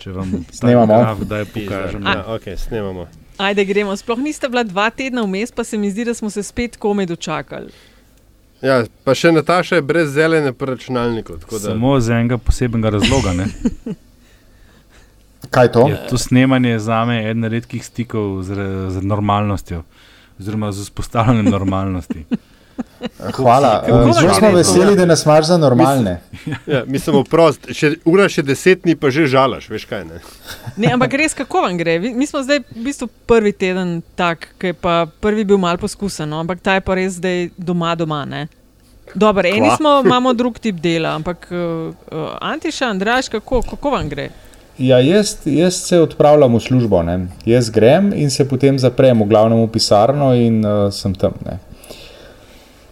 če vam Snemamo. graf kdaj pokažem. Ja, ok, snemamo. Ajde, gremo. Sploh niste bila dva tedna vmes, pa se mi zdi, da smo se spet komaj dočakali. Ja, pa še Nataša je brez zelene računalniku. tako da- Samo z enega posebnega razloga. Ne? Kaj to? Je to snemanje za me eden redkih stikov z, z normalnostjo, oziroma z vzpostavljanjem normalnosti. Hvala. Zelo smo veseli, da nas imaš za normalne. Ja, mi smo prost, še, ura še deset dni, pa že žalaš, veš kaj. Ne? Ne, ampak res, kako vam gre? Mi smo zdaj v bistvu prvi teden tak, ki je pa prvi bil mal poskusen, no? ampak ta je pa res zdaj doma, doma. Ne? Dobro, eni Kva? smo, imamo drug tip dela, ampak uh, uh, Antiša, Andraš, kako, kako vam gre? Ja, jaz, jaz se odpravljam v službo. Ne. Jaz grem in se potem zaprem v glavnem v pisarno in uh, sem tam. Ne.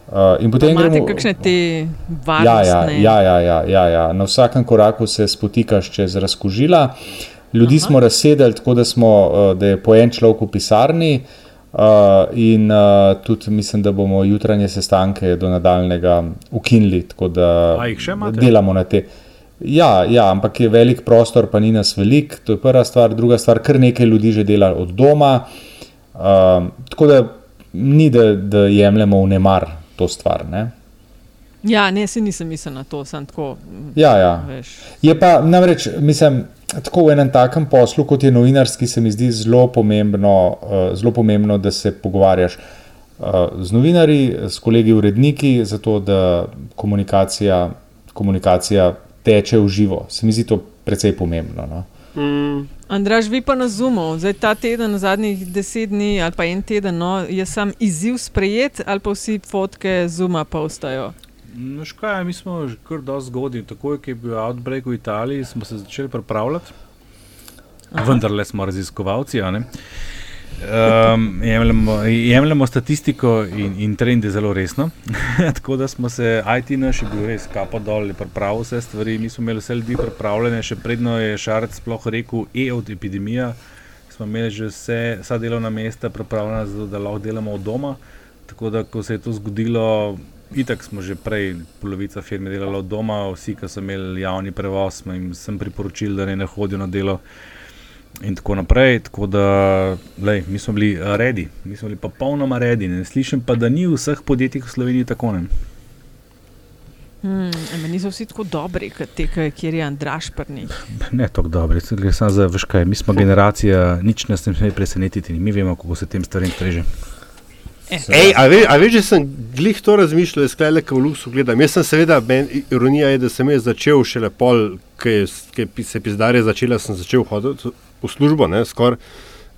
Uh, in potem Imate gremo. kakšne te Ja, varnostne? ja, ja, ja, ja, ja. Na vsakem koraku se spotikaš čez razkožila. Ljudi Aha. smo razsedeli tako, da, smo, uh, da je po en človek v pisarni. Uh, in uh, tudi mislim, da bomo jutranje sestanke do nadaljnega ukinili, tako da delamo na te. Ja, ja, ampak je velik prostor, pa ni nas velik, to je prva stvar. Druga stvar, kar nekaj ljudi že dela od doma. Uh, tako da ni, da, da jemljemo v nemar to stvar. Ne? Ja, ne, si nisem mislil na to, sem tako. mm, Ja, ja. Veš. Je pa namreč, mislim, tako v enem takem poslu, kot je novinarski, se mi zdi zelo pomembno, uh, zelo pomembno da se pogovarjaš uh, z novinarji, s kolegi uredniki, zato da komunikacija, komunikacija teče v živo. Se mi zdi to precej pomembno. No? Mm, Andraž, vi pa na Zoomu, zdaj ta teden, zadnjih deset dni ali pa en teden, no, je sam izziv sprejet ali pa vsi fotke Zooma pa ostajo. No, škaj, mi smo že kar dosti zgodni. Takoj, ko je bil outbreak v Italiji, smo se začeli pripravljati. Vendar le smo raziskovalci. a ne. Um, jemljemo, jemljemo statistiko in, in trende zelo resno. Tako da smo se, IT naš je bil res kapo dol, pripravil vse stvari. Mi smo imeli vse ljudi pripravljene, še predno je Šarec sploh rekel, e od epidemija. Smo imeli že vse, vsa delovna mesta pripravljena, zato da lahko delamo od doma. Tako da, ko se je to zgodilo, itak smo že prej, polovica firme delala od doma, vsi, ki so imeli javni prevoz, smo jim sem priporočil, da ne, hodijo na delo. In tako naprej. Tako da, lej, mi smo bili eh, redi, mi smo bili pa popolnoma redi. Ne slišim pa, da ni v vseh podjetjih v Sloveniji tako. Ne. Hmm, ampak niso vsi tako dobri, kot te, kjer je Andraš prni. Ne tako dobro, gre samo za veš kaj. Mi smo generacija, nič nas ne sme presenetiti, mi vemo, kako se tem stvarem streže. Ej, a, ve, a veš, že sem glih to razmišljal, jaz klej le, ko v Luksu gledam. Jaz sem seveda, men, ironija je, da sem jaz začel šele pol, ki se pizdarja začela, sem začel hoditi v službo, ne, skoraj.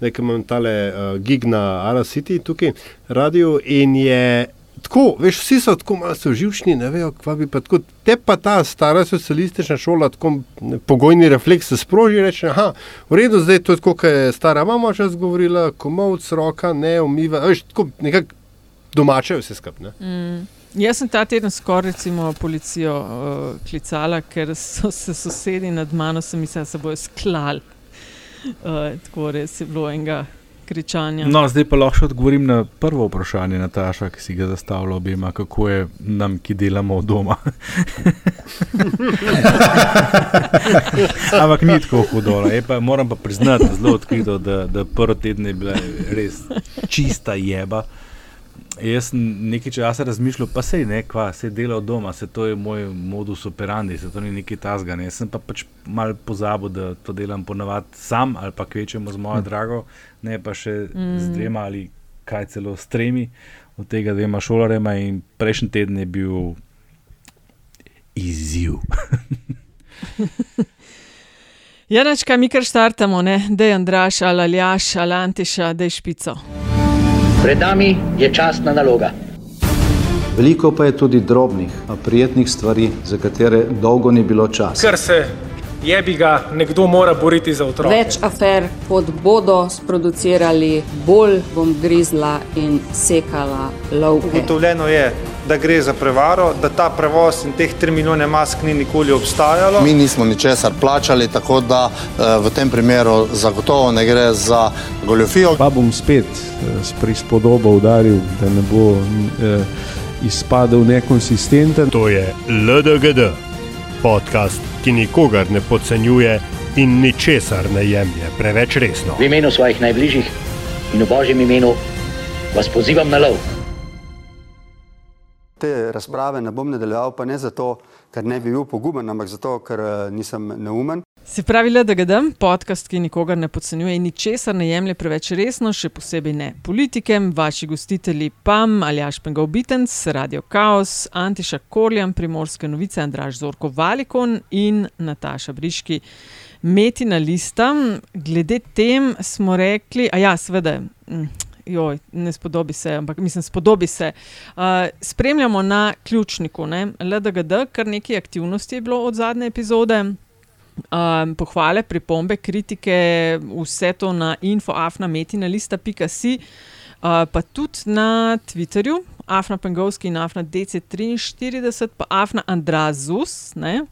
Nekaj imam tale uh, gig na Ara City tukaj, radio in je tako, veš, vsi so tako malo živčni, ne vejo, kva bi pa tako. Te pa ta stara socialistična šola, tako ne, pogojni refleks se sproži in reče, aha, v redu, zdaj to je tako, kot je stara mama čas govorila, komovc, roka, ne umiva, veš, tako nekako domače vse skupaj. Mm. Jaz sem ta teden skoraj recimo policijo uh, klicala, ker so se sosedi nad mano, sem mislila, da se bojo sklali. Uh, tako res je bilo enega kričanja. No, zdaj pa lahko odgovorim na prvo vprašanje, Nataša, ki si ga zastavlja obema, kako je nam, ki delamo od doma. Ampak ni tako hudo. no. Pa, moram pa priznati zelo odkrito, da, da prvi teden je bila res čista jeba. Jaz sem nekaj časa razmišljal, pa se ne, kva, se dela od doma, se to je moj modus operandi, se to ni nekaj tasga. Ne. Sem pa pač mal pozabil, da to delam ponavadi sam ali pa kvečemo z mojo drago, ne pa še mm. z dvema ali kaj celo s tremi, od tega dvema šolarema in prejšnji teden je bil izziv. Ja, načka, mi kar štartamo, ne? da je Andraš ali Aljaš ali Antiša, da je špico. Pred nami je časna naloga. Veliko pa je tudi drobnih, a prijetnih stvari, za katere dolgo ni bilo časa. Ker se jebi ga, nekdo mora boriti za otroke. Več afer, kot bodo sproducirali, bolj bom grizla in sekala lovke. Ugotovljeno je, da gre za prevaro, da ta prevoz in teh 3 milijone mask ni nikoli obstajalo. Mi nismo ničesar plačali, tako da eh, v tem primeru zagotovo ne gre za goljofijo. Pa bom spet eh, s prispodobo udaril, da ne bo eh, izpadel nekonsistenten. To je LDGD, podcast, ki nikogar ne podcenjuje in ničesar ne jemlje preveč resno. V imenu svojih najbližjih in v božjem imenu vas pozivam na lov. Te razprave ne bom nadaljeval, pa ne zato, ker ne bi bil poguben, ampak zato, ker uh, nisem neumen. Se pravi, da ga dam, podcast, ki nikogar ne podcenjuje in ničesar ne jemlje preveč resno, še posebej ne politike, vaši gostitelji PAM, Aljaš Pengal Bitens, Radio Chaos, Antiša Korjan, Primorske novice, Andraž Zorko Valikon in Nataša Briški. Metina lista, glede tem smo rekli, a ja, seveda. Joj, ne spodobi se, ampak mislim, spodobi se. Uh, spremljamo na ključniku, ne? LDGD, kar nekaj aktivnosti je bilo od zadnje epizode. Um, pohvale, pripombe, kritike, vse to na infoafnametina.com, uh, pa tudi na Twitterju, Afna Pengovski in Afna DC43, pa Afna Andrazus, ne?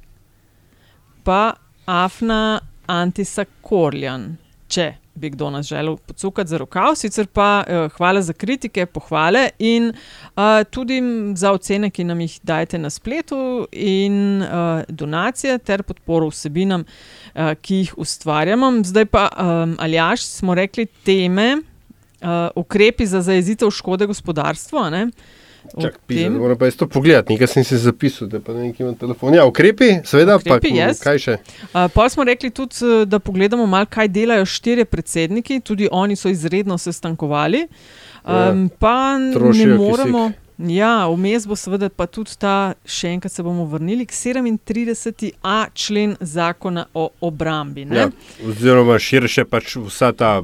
pa Afna Antisa Korjan, če bi kdo nas želel pocukati za rokav, sicer pa uh, hvala za kritike, pohvale in uh, tudi za ocene, ki nam jih dajete na spletu, in uh, donacije ter podporo vsebinam, uh, ki jih ustvarjamo. Zdaj pa, um, Aljaš, smo rekli teme, uh, ukrepi za zajezitev škode gospodarstva. Čak, pisa, moram pa isto pogledati, nekaj sem si zapisal, da pa ne imam telefona. Ja, ukrepi, seveda, ukrepi, pa yes. kaj še. Uh, pa smo rekli tudi, da pogledamo malo, kaj delajo štiri predsedniki, tudi oni so izredno sestankovali. Um, ja, pa ne moremo. Kisik. Ja, vmes bo seveda pa tudi ta, še enkrat se bomo vrnili k 37a člen zakona o obrambi. Ja, oziroma širše pač vsa ta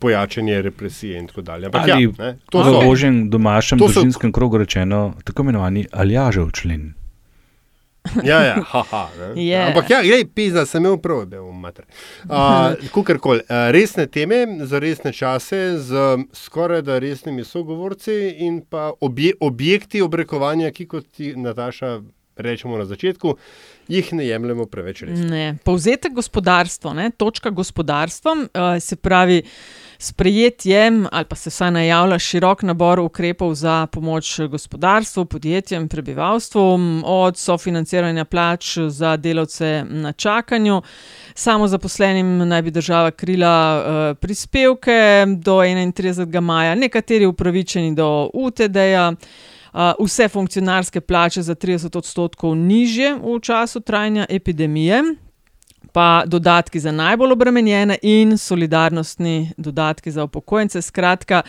pojačanje represije in tako dalje. Ampak Ali, ja, to je v božjem domačem družinskem krogu rečeno tako imenovani aljažev člen. Ja, ja, haha. Yeah. Ampak, ja, grej, pisa, sem imel prav, da bom mater. Uh, Kukorkoli, uh, resne teme za resne čase, z skoraj da resnimi sogovorci in pa obje, objekti obrekovanja, ki kot ti, Nataša, rečemo na začetku, jih ne jemljemo preveč resno. Povzetek gospodarstva, ne? točka gospodarstva, uh, se pravi sprejetjem ali pa se vsaj najavlja širok nabor ukrepov za pomoč gospodarstvu, podjetjem, prebivalstvu, od sofinanciranja plač za delavce na čakanju. Samo zaposlenim naj bi država krila uh, prispevke do 31. maja, nekateri upravičeni do UTD-ja. Uh, vse funkcionarske plače za 30 odstotkov nižje v času trajanja epidemije, pa dodatki za najbolj obremenjene in solidarnostni dodatki za upokojence. Skratka,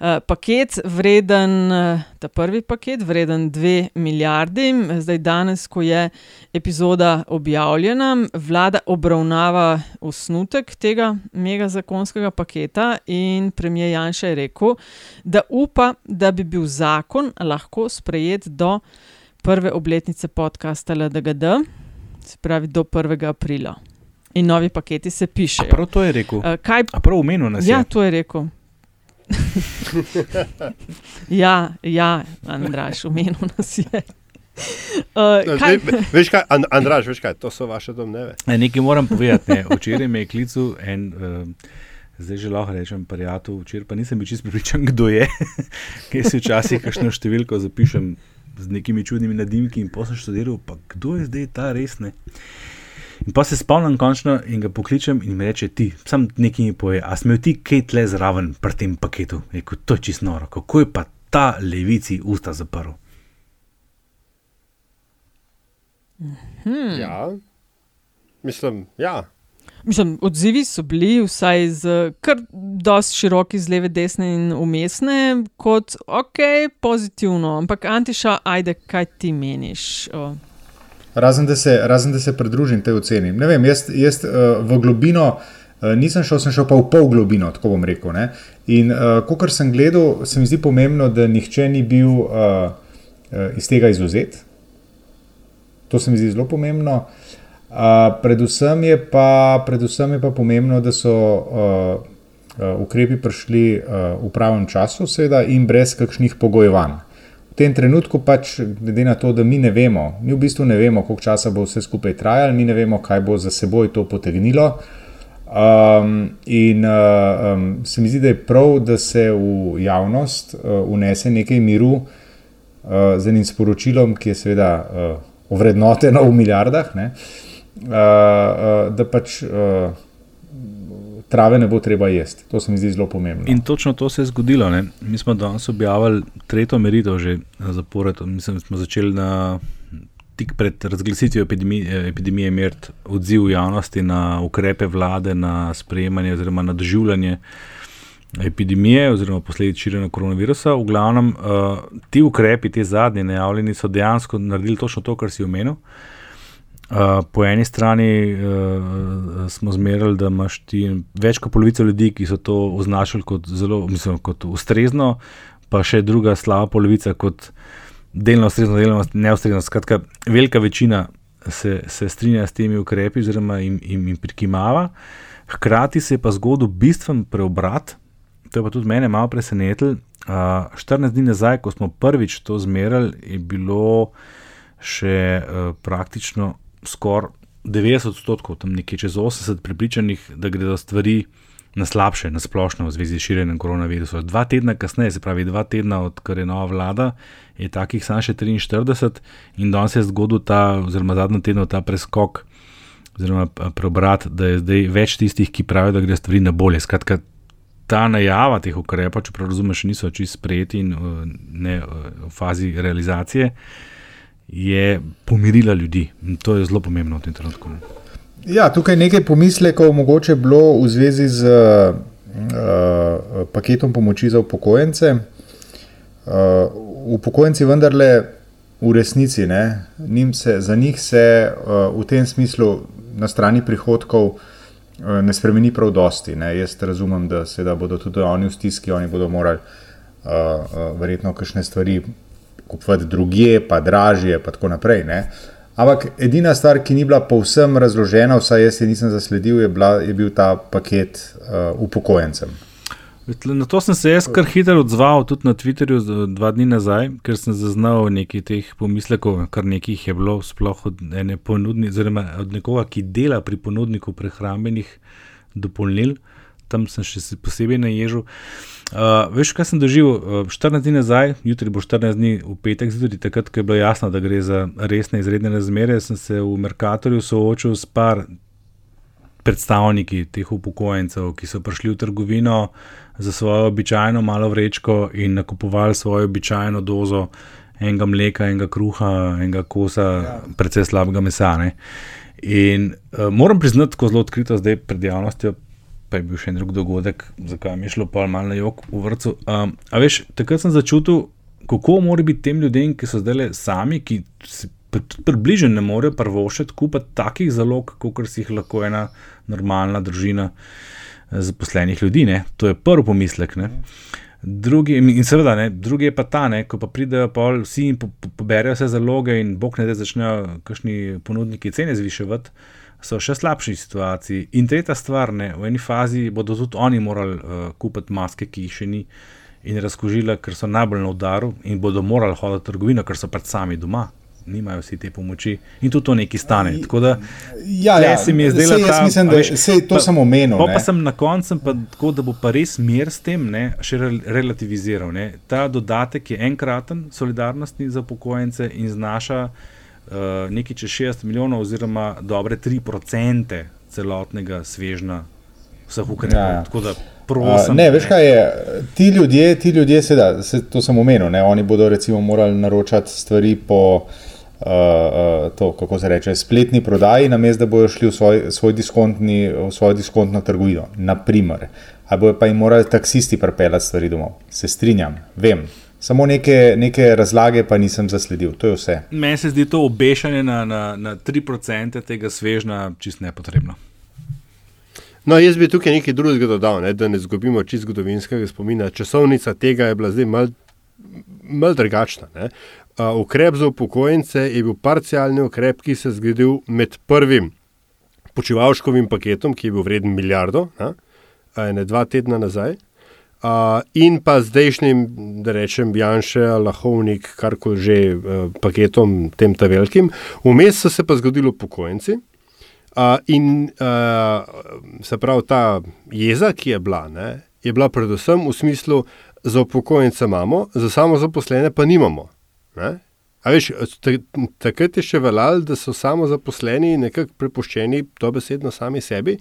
eh, paket vreden, eh, ta prvi paket vreden 2 milijardi. Zdaj, danes, ko je epizoda objavljena, vlada obravnava osnutek tega mega zakonskega paketa in premijer Janša je rekel, da upa, da bi bil zakon lahko sprejet do prve obletnice podcasta LDGD se pravi do 1. aprila. In novi paketi se pišejo. Prav to je rekel. Uh, kaj... Prav umenil nas je. Ja, to je rekel. ja, ja, Andraš, umenil nas je. Uh, kaj... Veš kaj, Andraš, veš kaj, to so vaše domneve. Ne, nekaj moram povedati. Ne. Včeraj me je klical en, uh, zdaj že lahko rečem, prijatelj, včeraj pa nisem bil čest pripričan, kdo je, ker si včasih kakšno številko zapišem z nekimi čudnimi nadimki in posem študiral, pa kdo je zdaj ta resne. In pa se spomnim končno in ga pokličem in mi reče: Ti, sam nekaj mi poje, a smel ti kaj tle zraven pri tem paketu? Rekel, to je čisto noro, kako je pa ta levici usta zaprl. Hmm. Ja, mislim, ja. Mislim, odzivi so bili vsaj z kar dosti široki, z leve, desne in umestne, kot ok, pozitivno. Ampak, Antiša, ajde, kaj ti meniš? Razen da, se, razen, da se pridružim tej oceni. Ne vem, jaz, jaz uh, v globino uh, nisem šel, sem šel pa v pol globino, tako bom rekel. Ne? In uh, ko sem gledal, se mi zdi pomembno, da nihče ni bil uh, uh, iz tega izuzet. To se mi zdi zelo pomembno. Uh, predvsem, je pa, predvsem je pa pomembno, da so uh, uh, ukrepi prišli uh, v pravem času, seveda, in brez kakšnih pogojevanj. V tem trenutku, pač, glede na to, da mi ne vemo, mi v bistvu ne vemo, koliko časa bo vse skupaj trajalo, mi ne vemo, kaj bo za seboj to potegnilo. Um, in uh, um, se mi zdi, da je prav, da se v javnost uh, unese nekaj miru uh, z enim sporočilom, ki je seveda uh, ovrednoteno v milijardah. Uh, uh, uh, da pač uh, trave ne bo treba jesti. To se mi zdi zelo pomembno. In točno to se je zgodilo. Ne? Mi smo danes objavili tretjo meritev, že zapored. Mislim, da smo začeli na. Tik pred razglasitvijo epidemije, epidemije imeti odziv javnosti na ukrepe vlade, na sprejemanje oziroma na doživljanje epidemije oziroma posledic širjenja koronavirusa. V glavnem, uh, ti ukrepi, te zadnji najavljeni, so dejansko naredili točno to, kar si omenil. Uh, Uh, po eni strani uh, smo zmerali, da imaš ti več kot polovico ljudi, ki so to označili kot zelo, mislim, kot ustrezno, pa še druga slaba polovica kot delno ustrezno, delno neustrezno. Skratka, velika večina se, se strinja s temi ukrepi, oziroma jim, jim, jim prikimava. Hkrati se je pa zgodil bistven preobrat, to je pa tudi mene malo presenetilo. Uh, 14 dni nazaj, ko smo prvič to zmerali, je bilo še uh, praktično skoraj 90 odstotkov, tam nekje čez 80, pripričanih, da gredo stvari na slabše, na splošno v zvezi s širjenjem koronavirusa. Dva tedna kasneje, se pravi dva tedna, odkar je nova vlada, je takih samo še 43 in danes je zgodil ta, oziroma zadnji teden, ta preskok, oziroma preobrat, da je zdaj več tistih, ki pravijo, da gre stvari na bolje. Skratka, ta najava teh ukrepov, če prav razumeš, niso čisto sprejeti in ne v fazi realizacije je pomirila ljudi. In to je zelo pomembno v tem trenutku. Ja, tukaj nekaj pomislekov, mogoče bilo v zvezi z uh, paketom pomoči za upokojence. Uh, upokojenci vendarle v resnici, ne, se, za njih se uh, v tem smislu na strani prihodkov uh, ne spremeni prav dosti. Ne. Jaz razumem, da se da bodo tudi oni v stiski, oni bodo morali uh, uh, verjetno kakšne stvari kupovati drugje, pa dražje, pa tako naprej. Ne? Ampak edina stvar, ki ni bila povsem razložena, vsaj jaz nisem zasledil, je, bila, je bil ta paket uh, upokojencem. Na to sem se jaz kar hitro odzval, tudi na Twitterju, dva dni nazaj, ker sem zaznal nekaj teh pomislekov, kar nekaj je bilo, sploh od, ponudni, od nekoga, ki dela pri ponudniku prehrambenih dopolnil. Tam sem še posebej naježil. Uh, veš, kaj sem doživel? Uh, 14 dni nazaj, jutri bo 14 dni v petek, tudi takrat, ko je bilo jasno, da gre za resne izredne razmere, sem se v Merkatorju soočil s par predstavniki teh upokojencev, ki so prišli v trgovino za svojo običajno malo vrečko in nakupovali svojo običajno dozo enega mleka, enega kruha, enega kosa, ja. precej slabega mesa. Ne? In uh, moram priznati, ko zelo odkrito zdaj pred javnostjo pa je bil še en drug dogodek, zakaj mi je šlo pa malo na jog v vrtu. Um, a veš, takrat sem začutil, kako mora biti tem ljudem, ki so zdaj sami, ki si približno ne morejo prvošiti kupiti takih zalog, kot si jih lahko ena normalna družina eh, zaposlenih ljudi. Ne? To je prvi pomislek. Ne? Drugi, in seveda, ne, drugi je pa ta, ne, ko pa pridejo pa vsi in po, po, poberajo vse zaloge, in bog ne da začnejo kakšni ponudniki cene zviševati so še slabši situaciji. In tretja stvar, ne, v eni fazi bodo tudi oni morali uh, kupiti maske, ki jih še ni, in razkožila, ker so najbolj na udaru in bodo morali hoditi v trgovino, ker so pred sami doma. Nimajo vsi te pomoči in tudi to nekaj stane. Tako da, ja, ja, se mi je zdelo, da je to vse to samo omenil. Pa, pa sem na koncu, pa, tako da bo pa res mir s tem ne, še relativiziral. Ne. Ta dodatek je enkraten, solidarnostni za pokojnice in znaša uh, nekaj čez 60 milijonov, oziroma dobre 3% celotnega svežna vseh ukrepov. Ja, ja. Prosim, uh, ne, veš kaj je, ti ljudje, ti ljudje seveda, se, to sem omenil, ne, oni bodo recimo morali naročati stvari po, uh, uh, to, kako se reče, spletni prodaji, namesto da bodo šli v svoj, svoj diskontni, v svojo diskontno trgovino, naprimer. Ali bojo pa jim morali taksisti pripeljati stvari domov. Se strinjam, vem, Samo neke, neke razlage pa nisem zasledil, to je vse. Meni se zdi to obešanje na, na, na 3% tega svežna čist nepotrebno. No, jaz bi tukaj nekaj drugega dodal, ne, da ne izgubimo čist zgodovinskega spomina. Časovnica tega je bila zdaj malce mal drugačna. Uh, ukrep za upokojence je bil parcialni ukrep, ki se je zgodil med prvim počivalškovim paketom, ki je bil vreden milijardo, ne dva tedna nazaj, Uh, in pa zdajšnjim, da rečem, Janša, Lahovnik, karkoli že uh, paketom, tem ta velikim. Vmes so se pa zgodili upokojenci. Uh, in uh, se pravi, ta jeza, ki je bila, ne, je bila predvsem v smislu, za upokojence imamo, za samo zaposlene pa nimamo. Takrat je še veljalo, da so samo zaposleni nekako prepuščeni dobesedno sami sebi.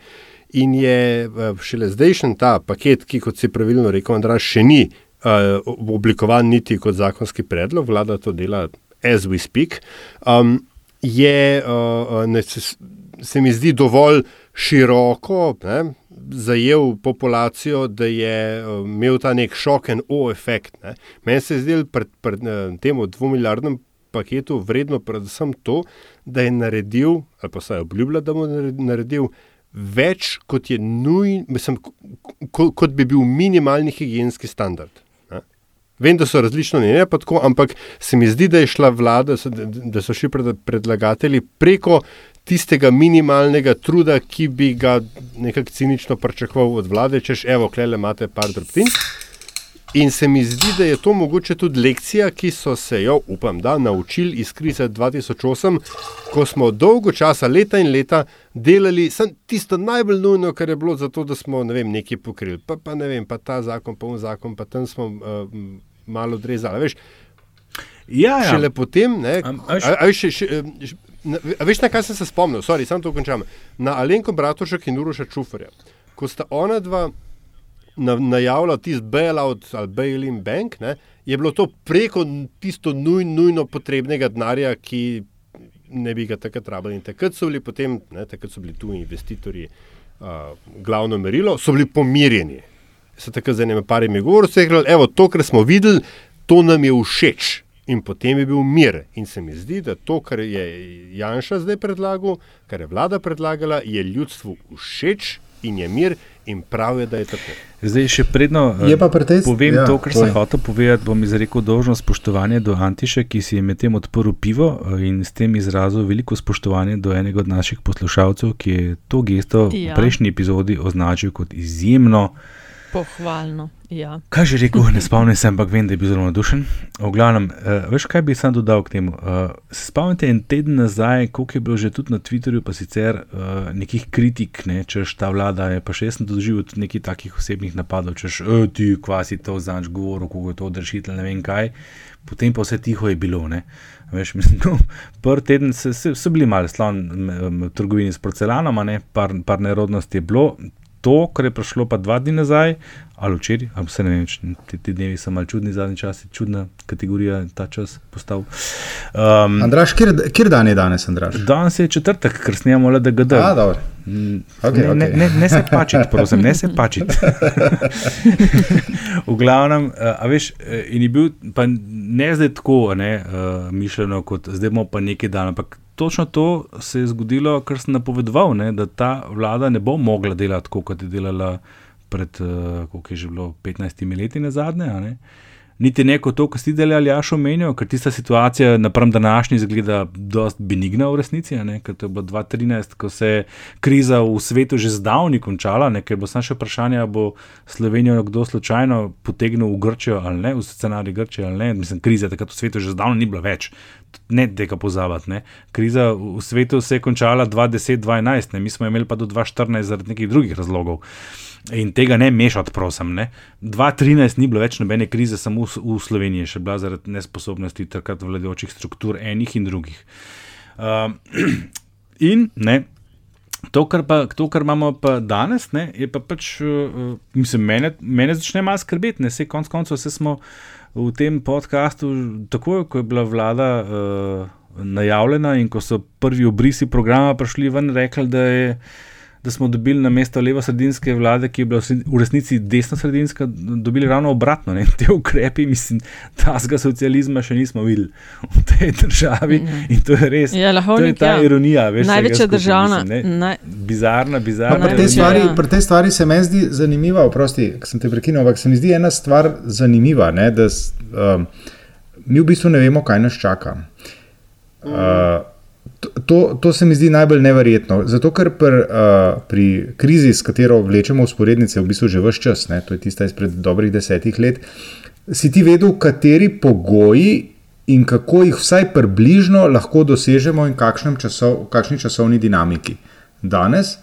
In je eh, šele zdajšen ta paket, ki, kot si pravilno rekel, Andraš, še ni uh, oblikovan niti kot zakonski predlog, vlada to dela as we speak, um, je, uh, ne, se, se mi zdi dovolj široko ne, zajel populacijo, da je uh, imel ta nek šok in o efekt. Ne. Meni se je zdelo pri pred, uh, tem dvomilijardnem paketu vredno predvsem to, da je naredil, ali pa saj obljublja, da bo naredil več, kot nujen, mislim, ko, kot bi bil minimalni higijenski standard. ne. Vem, da so različno mnenja, pa tako, ampak se mi zdi, da je šla vlada, da- so šli pred- predlagatelji preko tistega minimalnega truda, ki bi ga nekako cinično pričakoval od vlade, češ, evo, klele imate par drobtin. In se mi zdi, da je to mogoče tudi lekcija, ki so se jo, upam, da naučili iz krize 2008, ko smo dolgo časa, leta in leta, delali tisto najbolj nujno, kar je bilo za to, da smo ne vem, nekaj pokrili. Pa, pa ne vem, pa ta zakon, pa un zakon, pa tam smo uh, malo odrezali. a Veš, Ja, ja. Šele potem, ne, Am- a, a še, še, eh, š- na- a veš, na kaj sem se spomnil, sorry, samo to končam. Na Alenko Bratošek in Uroša Čufarja, ko sta ona dva na, najavila tisti bailout ali bail-in bank, ne, je bilo to preko tisto nuj, nujno potrebnega denarja, ki ne bi ga takrat rabili. Takrat so bili potem, ne, takrat so bili tu investitorji uh, glavno merilo, so bili pomirjeni. Se takrat z enimi parimi govorili, so rekli, evo, to, kar smo videli, to nam je všeč. In potem je bil mir. In se mi zdi, da to, kar je Janša zdaj predlagal, kar je vlada predlagala, je ljudstvu všeč in je mir, in prav je, da je tako. Zdaj, še predno eh, pri tej- povem ja, to, kar sem hotel povedati, bom izrekel dolžno spoštovanje do Antiše, ki si je medtem odprl pivo eh, in s tem izrazil veliko spoštovanje do enega od naših poslušalcev, ki je to gesto v Ja. prejšnji epizodi označil kot izjemno. Pohvalno. Ja. Kaj že rekel, ne spomnim se, ampak vem, da je bil zelo navdušen. V glavnem, uh, veš, kaj bi sam dodal k temu? Uh, se spomnite en teden nazaj, koliko je bilo že tudi na Twitterju, pa sicer uh, nekih kritik, ne, češ ta vlada je, pa še jaz sem doživel tudi nekih takih osebnih napadov, češ e, ti, kvasi to zanč govoril, kako je to odrešitelj, ne vem kaj. Potem pa vse tiho je bilo. Ne. Veš, mislim, no, prvi teden so, so, so bili malo slon v trgovini s porcelanom, ne, par, par nerodnosti je bilo. To, kar je prišlo pa dva dni nazaj, ali včeraj, ali vse ne vem, ti, ti dnevi so malo čudni, zadnji čas je čudna kategorija ta čas postal. Um, Andraš, kjer, kjer dan je danes, Andraš? Danes je četrtek, ker snemamo le DGD. A, dobro. Mm, Okej, ne, ne, okej. ne, ne se pačiti, prosim, ne se pačiti. v glavnem, uh, a veš, eh, in je bil, pa ne zdaj tako ne, uh, mišljeno, kot zdaj bomo pa nekaj dan, ampak točno to se je zgodilo, kar sem napovedoval, ne, da ta vlada ne bo mogla delati tako, kot je delala pred, uh, koliko je že bilo, 15 leti na zadnje. ne. Niti ne kot to, kar ste delali, ali jaš omenil, ker tista situacija napram današnji izgleda dosti benigna v resnici, ne, ker to je bilo 2013, ko se je kriza v svetu že zdavni končala, ne, ker bo samo še vprašanje, bo Slovenijo kdo slučajno potegnil v Grčijo ali ne, v scenarij Grčije ali ne, mislim, kriza takrat v svetu že zdavno ni bila več, ne tega pozabati, ne. Kriza v svetu se je končala 2010-2011, ne, mi smo imeli pa do 2014 zaradi nekih drugih razlogov. In tega ne mešati, prosim. Ne. 2013 ni bilo več nobene krize, samo v, Sloveniji, še bila zaradi nesposobnosti takrat vladajočih struktur, enih in drugih. Um, in ne. To kar, pa, to, kar imamo pa danes, ne, je pa pač, uh, mislim, mene, mene začne malo skrbeti. Ne, Sej konc koncev vse smo v tem podkastu, takoj ko je bila vlada uh, najavljena in ko so prvi obrisi programa prišli ven, rekli, da je da smo dobili na mesto levo-sredinske vlade, ki je bila v resnici desno-sredinska, dobili ravno obratno. Ne? Te ukrepi, mislim, tazga socializma še nismo videli v tej državi in to je res. Ja, to je Lahovnik, ta ja. ironija. Veš, Največja skupaj, državna- Mislim, naj- bizarna, Pa bizarna. pri, tej stvari, Ja. pri tej stvari se meni zdi zanimiva, oprosti, ker sem te prekinil, ampak se mi zdi ena stvar zanimiva. Ne, da, um, mi v bistvu ne vemo, kaj nas čaka. Uh, to- to, se mi zdi najbolj neverjetno. Zato, ker pr, uh, pri krizi, s katero vlečemo usporednice, v bistvu že vse čas, ne, to je tista izpred dobrih desetih let, si ti vedel, kateri pogoji in kako jih vsaj približno lahko dosežemo in časov, kakšni časovni dinamiki. Danes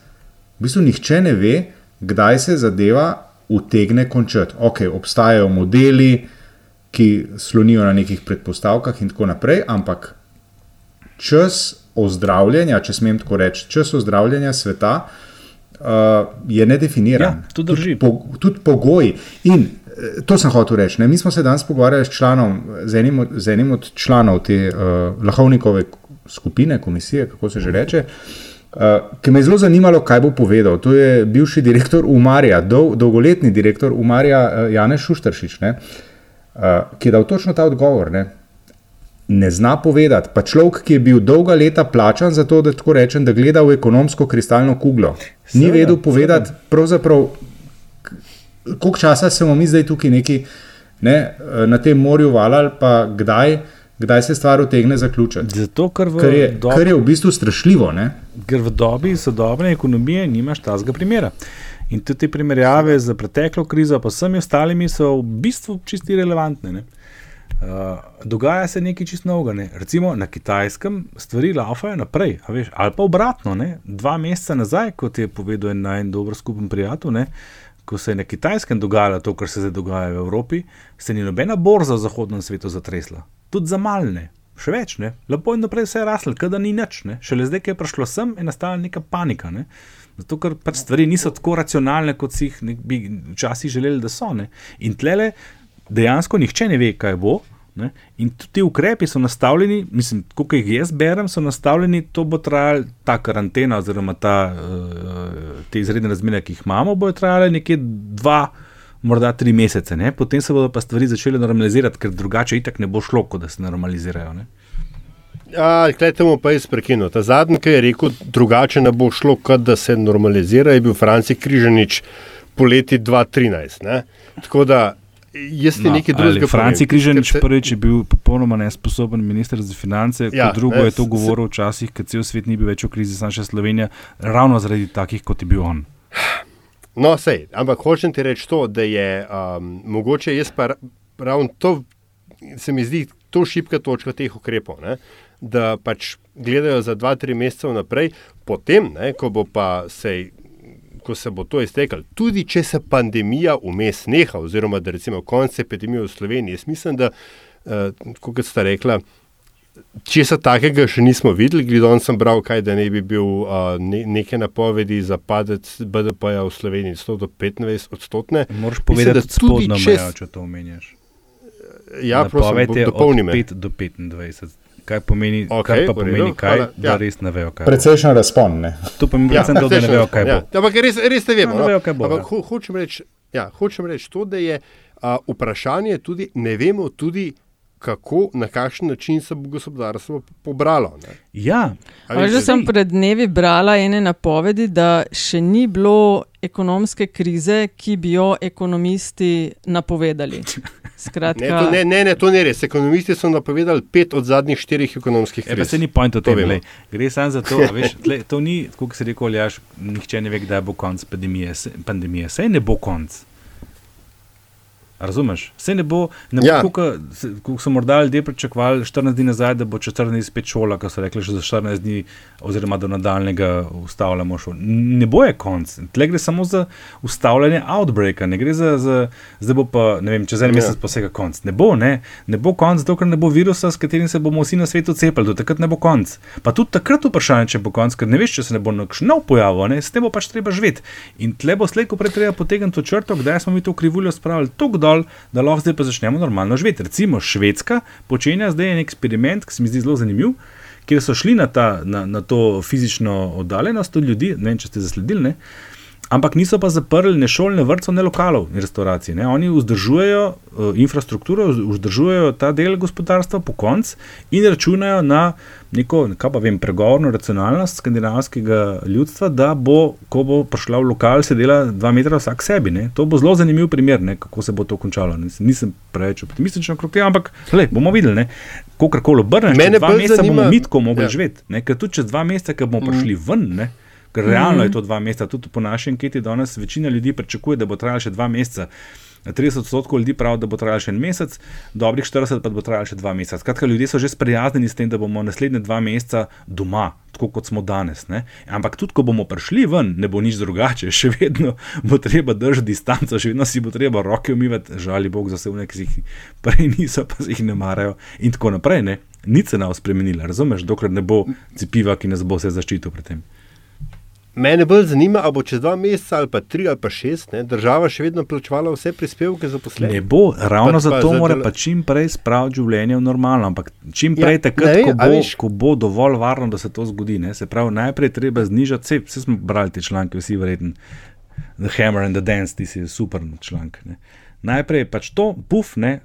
v bistvu nihče ne ve, kdaj se zadeva utegne končati. Ok, obstajajo modeli, ki slonijo na nekih predpostavkah in tako naprej, ampak čas ozdravljanja, če smem tako reči, čas ozdravljanja sveta uh, je nedefiniran. Ja, to drži. Tudi, po, tudi pogoji. In eh, to sem hotel reči. Ne? Mi smo se danes pogovarjali s, članom, z, enim od, z enim od članov te uh, Lahovnikove skupine, komisije, kako se že reče. Uh, ki me je zelo zanimalo, kaj bo povedal. To je bivši direktor Umarja, dol, dolgoletni direktor Umarja, uh, Janez Šuštršič, ne, uh, ki je dal točno ta odgovor. Ne ne zna povedati. Pa človek, ki je bil dolga leta plačan za to, da tako rečem, da gleda v ekonomsko kristalno kuglo, ni seveda, vedel povedati, pravzaprav, koliko časa smo mi zdaj tukaj neki, ne, na tem morju valali, pa kdaj. Kdaj se stvar utegne zaključiti? Zato, ker, v kar, je, dobi, kar je v bistvu strašljivo. Ne? Ker v dobi sodobne ekonomije nimaš tazga primera. In tudi te primerjave z preteklo krizo, pa vsemi ostalimi, so v bistvu čisti relevantne. Ne? Uh, dogaja se nekaj čist novega. Ne? Recimo na kitajskem stvari laufajo naprej, veš, ali pa obratno. Ne? Dva meseca nazaj, kot je povedal en naj dober skupen prijatelj, ne? ko se je na kitajskem dogajalo to, kar se zdaj dogaja v Evropi, se ni nobena borza v zahodnem svetu zatresla. Tudi za malne, še več, ne? lepo in naprej vse je raslo, kada ni nič. Ne? Šele zdaj, ki je prišlo sem, je nastala neka panika. Ne? Zato, ker pač stvari niso tako racionalne, kot si jih bi včasih želeli, da so. Ne? In tlele dejansko nihče ne ve, kaj bo. Ne? In tudi ti ukrepi so nastavljeni, mislim, kot jih jaz berem, so nastavljeni, to bo trajalo, ta karantena, oziroma ta, uh, te izredne razmere, ki jih imamo, bojo trajale nekje dva, morda tri mesece, ne? potem se bodo pa stvari začele normalizirati, ker drugače itak ne bo šlo, da se normalizirajo. Ne? Kaj temu pa jaz prekinil? Ta zadnji, ki je rekel, drugače ne bo šlo, da se normalizira, je bil Franci Križanič poleti 2013. Ne? Tako da Jaz ti no, nekaj drugega. Franci Križanič se... prvič je bil popolnoma nesposoben minister za finance, ja, kot drugo ne, je to govoril včasih, kad cel svet ni bil več v krizi, samo še Slovenija, ravno zaradi takih, kot je bil on. No, sej, ampak hočem ti reči to, da je um, mogoče jaz pa ravno to, se mi zdi, to šipka točka teh ukrepov, ne? da pač gledajo za dva, tri mesece naprej, potem, ne, ko bo pa sej ko se bo to iztekalo, tudi če se pandemija vmes neha, oziroma da recimo konec epidemije v Sloveniji, jaz mislim, da, uh, kot ste rekla, če se takega še nismo videli, gledal sem bral, kaj da ne bi bil uh, ne, neke napovedi za padec BDP-ja v Sloveniji 100 do 25 odstotne. Moraš povedati, da spodno mejo, če to omenjaš. Ja, prosim, dopolni me. 5 do 25 kaj pomeni, okay, kaj pa pomeni, redu, kaj, da ja. res ne vejo. Precejšen razpon. Ne? To pomeni, predvsem, ja, da ne vejo, kaj bo. Ja. Ampak res, res ne vemo. No, ne vejo, kaj bo. Ampak, ho, hočem reči ja, reč to, da je a, vprašanje tudi, ne vemo tudi, kako, na kakšen način se bo gospodarstvo pobralo. Ne? Ja, že sem pred dnevi brala ene napovedi, da še ni bilo ekonomske krize, ki bi jo ekonomisti napovedali. Skratka, ne, to, ne, ne, ne, to ni res. Ekonomisti so napovedali pet od zadnjih štirih ekonomskih kriz. E, se ni point o tem, da gre samo za to, da veš, tle, to ni, kot se reče, aljaš, nihče ne ve, kdaj bo konc pandemije. Pandemije, sej ne bo konc. Razumeš? Vse ne bo, ne bo ja. kot so morda ljudje pričakovali 14 dni nazaj, da bo 14 dni spet šola, ko so rekli, že za 14 dni, oziroma da nadaljnega ustavljamo šolo. Ne bo je konc. Tle gre samo za ustavljanje outbreaka, ne gre za, za zdaj bo pa, ne vem, čez en ja. mesec posega konc. Ne bo, ne, ne bo konc, zato ker ne bo virusa, s katerim se bomo vsi na svetu cepili, do takrat ne bo konc. Pa tudi takrat vprašanje, če bo konc, ker ne veš, če se ne bo nov pojavil, ne, s tem bo pač treba živeti. In tle bo slejko prej treba potegniti to črto, kdaj smo mi to krivuljo spravili, to kdo dol, da lahko zdaj pa začnemo normalno živeti. Recimo Švedska počenja zdaj en eksperiment, ki se mi zdi zelo zanimiv, kjer so šli na, ta, na, na to fizično oddaljenost od ljudi, ne vem, če ste zasledili. Ne? Ampak niso pa zaprli ne šol, ne vrtcev, ne lokalov, ne restauracij. Ne? Oni vzdržujejo uh, infrastrukturo, vzdržujejo ta del gospodarstva po koncu in računajo na neko, kaj pa vem, pregovorno racionalnost skandinavskega ljudstva, da bo, ko bo prišla v lokal, se dela dva metra vsak sebi. Ne? To bo zelo zanimiv primer, ne? kako se bo to končalo. Nisem, nisem preveč optimističen okrog tega, ampak le, bomo videli. Kakorkoli obrneš, dva meseca zanima... bomo mitko mogli ja. živeti. Ker tudi čez dva meseca, ko bomo prišli ven. Ne? Ker realno mm -hmm. je to dva meseca, tudi po našem anketi danes večina ljudi pričakuje, da bo trajalo še dva meseca. 30 odstotkov ljudi pravi, da bo trajalo še en mesec, dobrih 40 pa bo trajalo še dva meseca. Skratka, ljudje so že sprijaznjeni s tem, da bomo naslednje dva meseca doma, tako kot smo danes. Ne? Ampak tudi, ko bomo prišli ven, ne bo nič drugače, še vedno bo treba držati distanco, še vedno si bo treba roke umivati, žali Bog za vse, ki si jih prej niso, pa si jih ne marajo in tako naprej. Ne? Nič se ne bo spremenilo, razumeš, dokler ne bo cepiva, ki nas bo vse zaščitil pred tem. Mene bolj zanima, ali bo čez dva meseca ali pa tri ali pa šest ne, država še vedno plačevala vse prispevke za poslovanje. Ne bo, ravno pa, zato pa mora pa čim prej spraviti življenje v normalno. Ampak čim prej, ja, takrat, ne, ko, bo, viš, ko bo dovolj varno, da se to zgodi. Ne, se pravi, najprej treba znižati vse. Vsi smo brali te članke, vsi verjetno. The Hammer and the Dance, ti si super članek. Ne. Najprej pač to, puf, ne,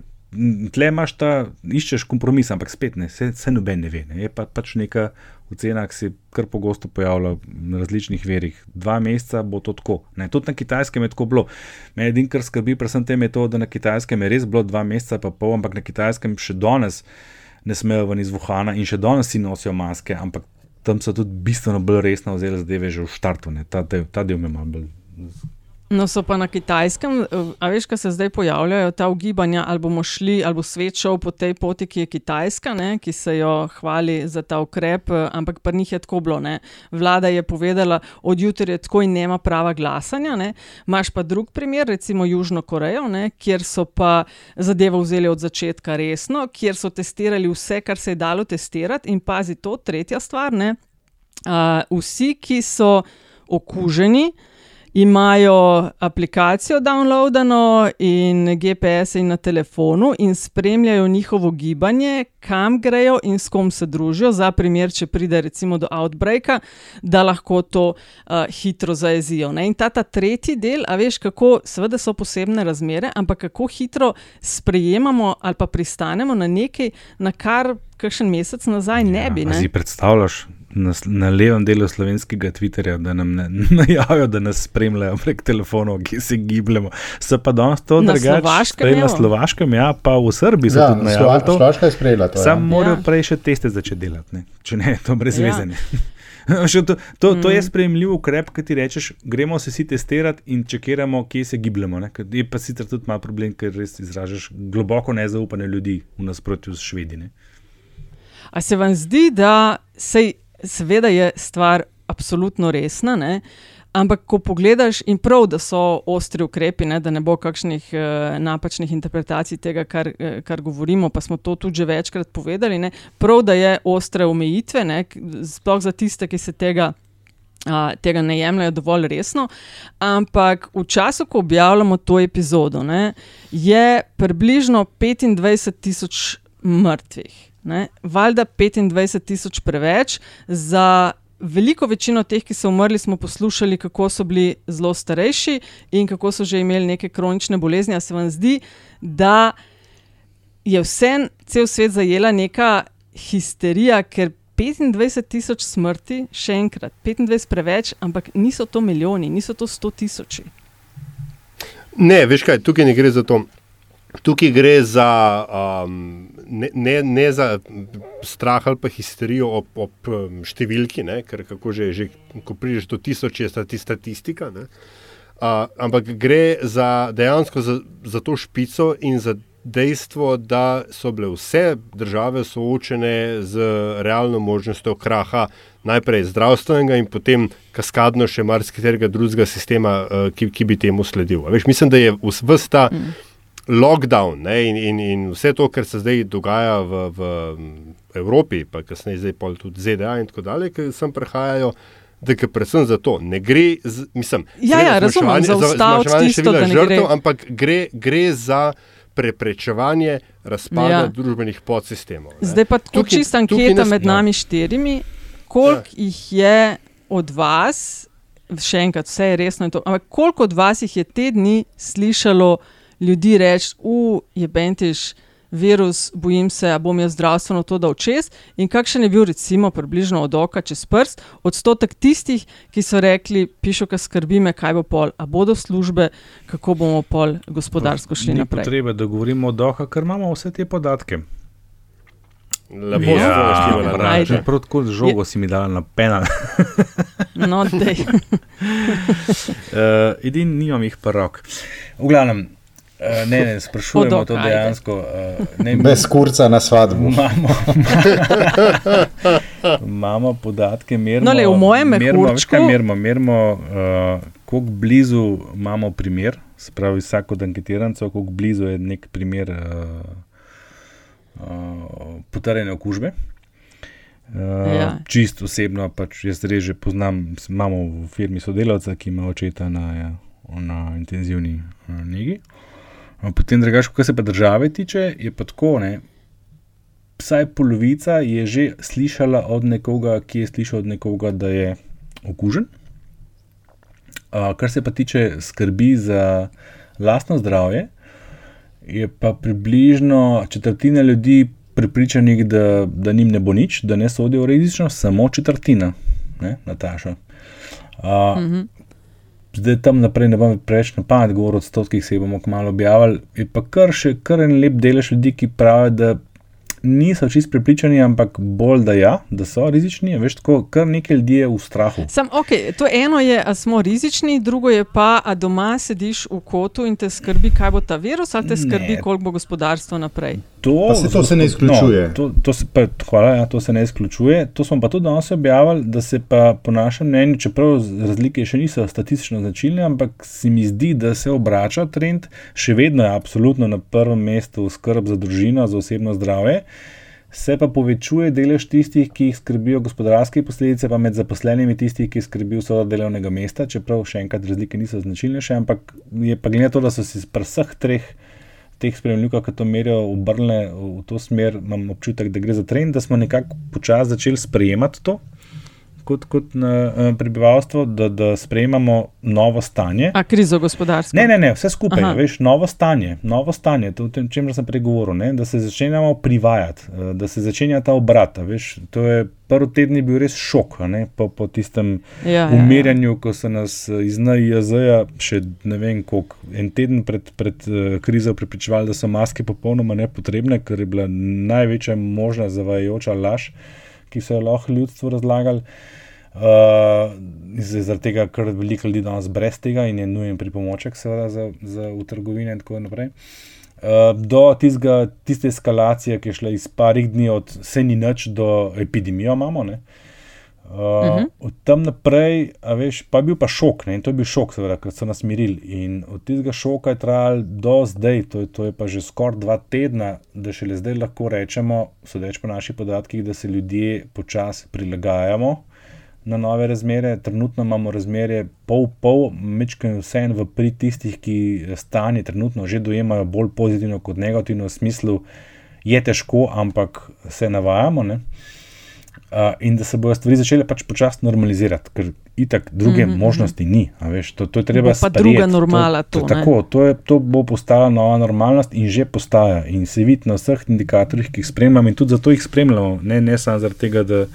tle imaš ta, iščeš kompromis, ampak spet ne, se, se noben ne ve. Ne. Je pa, pač neka ocena, ki se kar pogosto pojavlja na različnih verjih. Dva meseca bo to tako. Ne. Tudi na kitajskem je tako bilo. Mene edin, kar skrbi, predvsem tem je to, da na kitajskem je res bilo dva meseca, pa pol, ampak na kitajskem še danes ne smejo ven iz Wuhana in še danes si nosijo maske, ampak tam so tudi bistveno bolj resno vzeli zadeve že v štartu. Ta, ta del me malo bolj. No, so pa na kitajskem, a veš, kaj se zdaj pojavljajo ta ugibanja, ali bomo šli, ali bo svet šel po tej poti, ki je kitajska, ne, ki se jo hvali za ta ukrep, ampak pri njih je tako bilo. Ne. Vlada je povedala, od jutra je tako in nema prava glasanja. Ne. Maš pa drug primer, recimo Južno Korejo, ne, kjer so pa zadevo vzeli od začetka resno, kjer so testirali vse, kar se je dalo testirati. In pazi to, tretja stvar, ne, uh, vsi, ki so okuženi imajo aplikacijo downloadano in GPS in na telefonu in spremljajo njihovo gibanje, kam grejo in s kom se družijo, za primer, če pride recimo do outbreaka, da lahko to uh, hitro zaezijo. Ne? In ta, ta tretji del, a veš, kako, seveda so posebne razmere, ampak kako hitro sprejemamo ali pa pristanemo na nekaj, na kar kakšen mesec nazaj ne ja, bi. Ne? Si predstavljaš? Na, na levem delu slovenskega Twitterja, da nam najavijo, da nas spremljajo prek telefonov, ki se gibljemo. Se pa danes to drugače. Na Slovaškem, ja, pa v Srbiji so ja, tudi najavili. Slovaška je sprejela to. Sam ja. morajo prej še teste začeti delati, ne? če ne, to brez ja. vezene. to, to, to je mm. sprejemljiv ukrep, ki ti rečeš, gremo se vsi testirati in čekiramo, kje se gibljemo. Ne? Je pa sicer tudi malo problem, ker res izražaš globoko nezaupanje ljudi v nasprotju s švedine. A se vam zdi, da se seveda je stvar absolutno resna. Ne? Ampak, ko pogledaš, in prav, da so ostri ukrepi, ne, da ne bo kakšnih uh, napačnih interpretacij tega, kar, uh, kar govorimo, pa smo to tudi že večkrat povedali, ne, prav, da je ostre omejitve, ne, sploh za tiste, ki se tega. Uh, tega ne jemljajo dovolj resno, ampak v času, ko objavljamo to epizodo, ne, je približno 25 tisoč mrtvih. Ne? Valjda 25 tisoč preveč. Za veliko večino teh, ki so umrli, smo poslušali, kako so bili zelo starejši in kako so že imeli neke kronične bolezni. A se vam zdi, da je vse, cel svet zajela neka histerija, ker 25 tisoč smrti, še enkrat, 25 preveč, ampak niso to milijoni, niso to 100 tisoči. Ne, veš kaj, tukaj ne gre za to. Tukaj gre za, um, ne, ne, ne za strah ali pa histerijo ob, ob številki, ne, ker kako že, že ko prideš do tisoč, je ta statistika. Uh, ampak gre za dejansko za, za to špico in za dejstvo, da so bile vse države soočene z realno možnostjo kraha, najprej zdravstvenega in potem kaskadno še marsikaterega drugega sistema, uh, ki, ki bi temu sledil. Veš, mislim, da je vsta. Mm lockdown ne, in, in, in vse to, kar se zdaj dogaja v, v Evropi, pa kasneje zdaj tudi ZDA in tako dalje, ki sem prehajajo. Da je predvsem za to, ne gre, z, mislim, ja, ja, razumem, za zmanjševanje števila žrtev, gre. ampak gre, gre za preprečevanje razpada ja. družbenih podsistemov. Ne. Zdaj pa tako čista anketa med ja. nami štirimi, koliko ja. jih je od vas, še enkrat, vse je resno, to, ampak koliko od vas jih je te dni slišalo, ljudi reči, uf, je bentiš. Virus, bojim se, da bom jaz zdravstveno to dal čez. In kakšen je bil, recimo, približno od oka čez prst, odstotek tistih, ki so rekli: Pišo, kaj skrbi me, kaj bo pol, a bodo službe, kako bomo pol gospodarsko šli Ni naprej. Treba, da govorimo od oka, ker imamo vse te podatke. Lepo je, da je to tako žogo, si mi dal na penal. no, da. uh, Edini nimam jih pa rok. V glavnem. Uh, ne, ne, sprašujemo Hodok, to ajde. dejansko. Uh, ne, Brez kurca na svadbu. Imamo, imamo podatke, merimo, No, le, v mojem merimo, kaj merimo, merimo uh, koliko blizu imamo primer, se pravi, vsak od anketirancev, koliko blizu je nek primer uh, uh, potrjene okužbe. Uh, Ja. Čist osebno, pač jaz res že poznam, imamo v firmi sodelavca, ki ima očeta na, ja, na intenzivni uh, negi. Uh, Potem, drugače, kar se pa države tiče, je pa tako. Ne, vsaj polovica je že slišala od nekoga, ki je slišal od nekoga, da je okužen. Uh, kar se pa tiče skrbi za lastno zdravje, je pa približno četrtina ljudi prepričanih, da, da njim ne bo nič, da ne sodijo v rizično, samo četrtina, ne, Nataša. Zdaj tam naprej ne bom preveč na pamet govoril o odstotkih, se bomo kmalo objavili. Je pa kar še kar en lep delež ljudi, ki pravijo, da niso čist prepričani, ampak bolj da ja, da so rizični. a Veš, tako kar nekaj ljudi je v strahu. Sam, okay, to eno je, da smo rizični, drugo je pa, da doma sediš v kotu in te skrbi, kaj bo ta virus, ali te skrbi, Ne. koliko bo gospodarstvo naprej. To, Pa saj to se ne izključuje. No, to, to se pa, hvala, ja, to se ne izključuje. To smo pa tudi danes objavili, da se pa po našem mnenju, čeprav razlike še niso statistično značilne, ampak se mi zdi, da se obrača trend, še vedno je absolutno na prvem mestu skrb za družino, za osebno zdravje. Se pa povečuje delež tistih, ki jih skrbijo gospodarske posledice, pa med zaposlenimi tistih, ki skrbijo vso delovnega mesta, čeprav še enkrat razlike niso značilnejše, ampak je pa glede na to, da so si pri vseh treh teh spremljivkah, ki to merijo, obrnile v to smer, imam občutek, da gre za trend, da smo nekako počasi začeli sprejemati to kot, kot na, eh, prebivalstvo, da, da sprejemamo novo stanje. A krizo gospodarstva. Ne, ne, ne, vse skupaj, Aha. veš, novo stanje, novo stanje, to, o čemer sem prej govoril, ne, da se začenjamo privajati, eh, da se začenja ta obrat. Veš, to je prvi teden je bil res šok, ne, po, po tistem Ja, ja, ja. umirjanju, ko so nas eh, iz NIJZ-ja še ne vem koliko, en teden pred, pred uh, krizo prepričevali, da so maske popolnoma nepotrebne, ker je bila največja možna zavajajoča laž, ki so jo lahko ljudstvu razlagali. Uh, zaradi tega, ker veliko ljudi danes brez tega in je nujen pripomoček, seveda, za, za v trgovine in tako naprej. Uh, do tizga, tiste eskalacije, ki je šla iz parih dni, od vse ni nič do epidemije, imamo. Ne? Uh, Mhm. -huh. Od tam naprej, a veš, pa je bil pa šok, ne? in to je bil šok, seveda, ker so nas mirili. In od tistega šoka je trajal do zdaj, to je, to je pa že skoraj dva tedna, da šele zdaj lahko rečemo, sodeč po naših podatkih, da se ljudje počasi prilagajamo na nove razmere. Trenutno imamo razmerje pol-pol, mečkaj vseeno v pri tistih, ki stanje trenutno že dojemajo bolj pozitivno kot negativno, v smislu je težko, ampak se navajamo. Ne? Uh, in da se bodo stvari začele pač počasi normalizirati, ker itak druge mm -hmm. možnosti ni. Veš, to, to je treba Bo pa sprejeti. druga normala to, to, to, tako, to, je, to bo postala nova normalnost in že postaja. In se vidi na vseh indikatorjih, ki jih spremljamo, in tudi zato jih spremljamo. Ne, ne samo zaradi tega, da,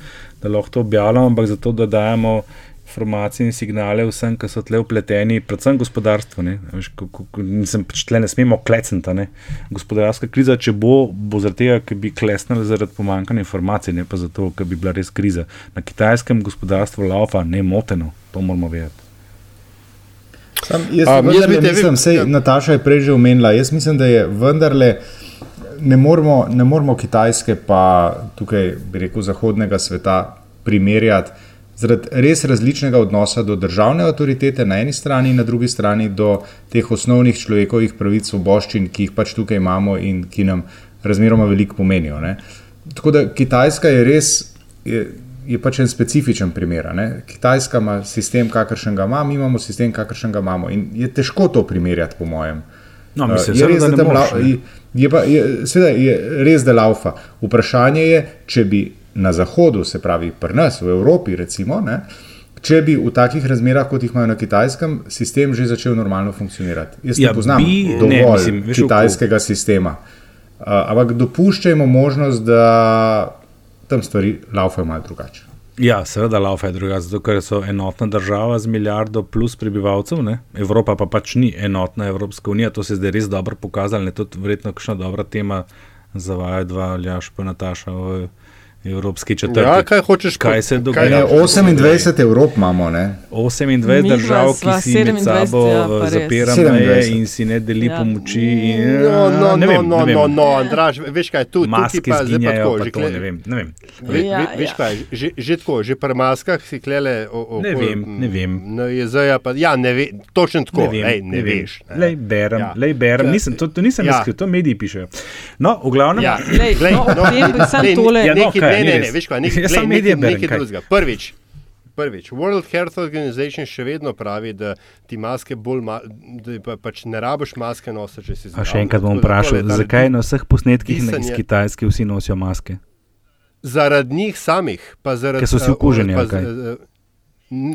da lahko to objavljamo, ampak zato, da dajemo informacije in signale vsem, ki so tle upleteni, predvsem gospodarstvo. Ne, veš, mislim, pač tle ne smemo klecati. Ne. Gospodarska kriza, če bo, bo zaradi tega, ker bi klesnili zaradi pomankanja informacij, ne pa zato, ker bi bila res kriza. Na kitajskem gospodarstvu laufa nemoteno, to moramo vedeti. Sam, jaz A, um, jaz bi te- mislim, sej, ja. Nataša je prej že omenila. Jaz mislim, da je vendarle ne moramo, ne moramo Kitajske, pa tukaj bi rekel zahodnega sveta, primerjati zaradi res različnega odnosa do državne avtoritete na eni strani in na drugi strani do teh osnovnih človekovih pravic, svoboščin, ki jih pač tukaj imamo in ki nam razmeroma veliko pomenijo. Ne. Tako da Kitajska je res. Je, Je pač en specifičen primer. ne. Kitajska ima sistem, kakršen ga ima, mi imamo sistem, kakršen ga imamo. In je težko to primerjati, po mojem. No, Uh, mislim, je res, da da lau- ne. je- je pa- je- Seveda je res, da laufa. Vprašanje je, če bi na Zahodu, se pravi pri nas, v Evropi, recimo, ne, če bi v takih razmerah, kot jih imajo na Kitajskem, sistem že začel normalno funkcionirati. Jaz Ja, ne poznam bi- ne, dovolj mislim, veš, v- kitajskega sistema. Uh, ampak dopuščajmo možnost, da tam stvari laufajo malo drugače. Ja, seveda, laufa je drugače, zato ker so enotna država z milijardo plus prebivalcev, ne? Evropa pa pač ni enotna Evropska unija, to se je zdaj res dobro pokazalo, ne je verjetno kakšna dobra tema za vaju dva, Aljaš pa Nataša v Evropski četrti. Ja, kaj hočeš Kaj po- se kaj- dogaja? Ne, 28 Evrop imamo, ne? 28 Midva držav, ki si med 27, sabo ja, eh, zapira 27. meje in si ne deli Ja. pomoči. In, No, no, ne no, vem, no, ne vem. no, no, Andraž, veš kaj, tu, Maske pa zdaj pa tako, že kle- ne vem. Ne vem. Ve, Ja, ve, veš ja. kaj, že, že tako, že pri maskah si klele. O, o, Ne vem, ne vem. Na jezeja pa, ja, ne ve, točno tako, Ne vem, ej, ne, ne veš. ne. Lej, berem, Ja. lej, berem. Nisem, to, to nisem Ja. ja. skril, to mediji pišejo. No, v glavnem. Ja, Glej, glej, no, o tem bi samo glej, tole- Ja, no, nekaj- kaj, ne, ne, ne, veš kaj, nekaj, Jaz glej, nekaj, berem, nekaj kaj. drugega. Prvič, prvič, World Health Organization še vedno pravi, da ti maske bolj, ma, da pa, pač ne rabiš maske nositi, če si A zdrav. še enkrat bom da vprašal, zakaj na vseh posnetkih na- iz Kitajske vsi nosijo maske? Zaradi njih samih, pa zaradi Ker so si eh, okuženi, pa ali z- kaj? eh,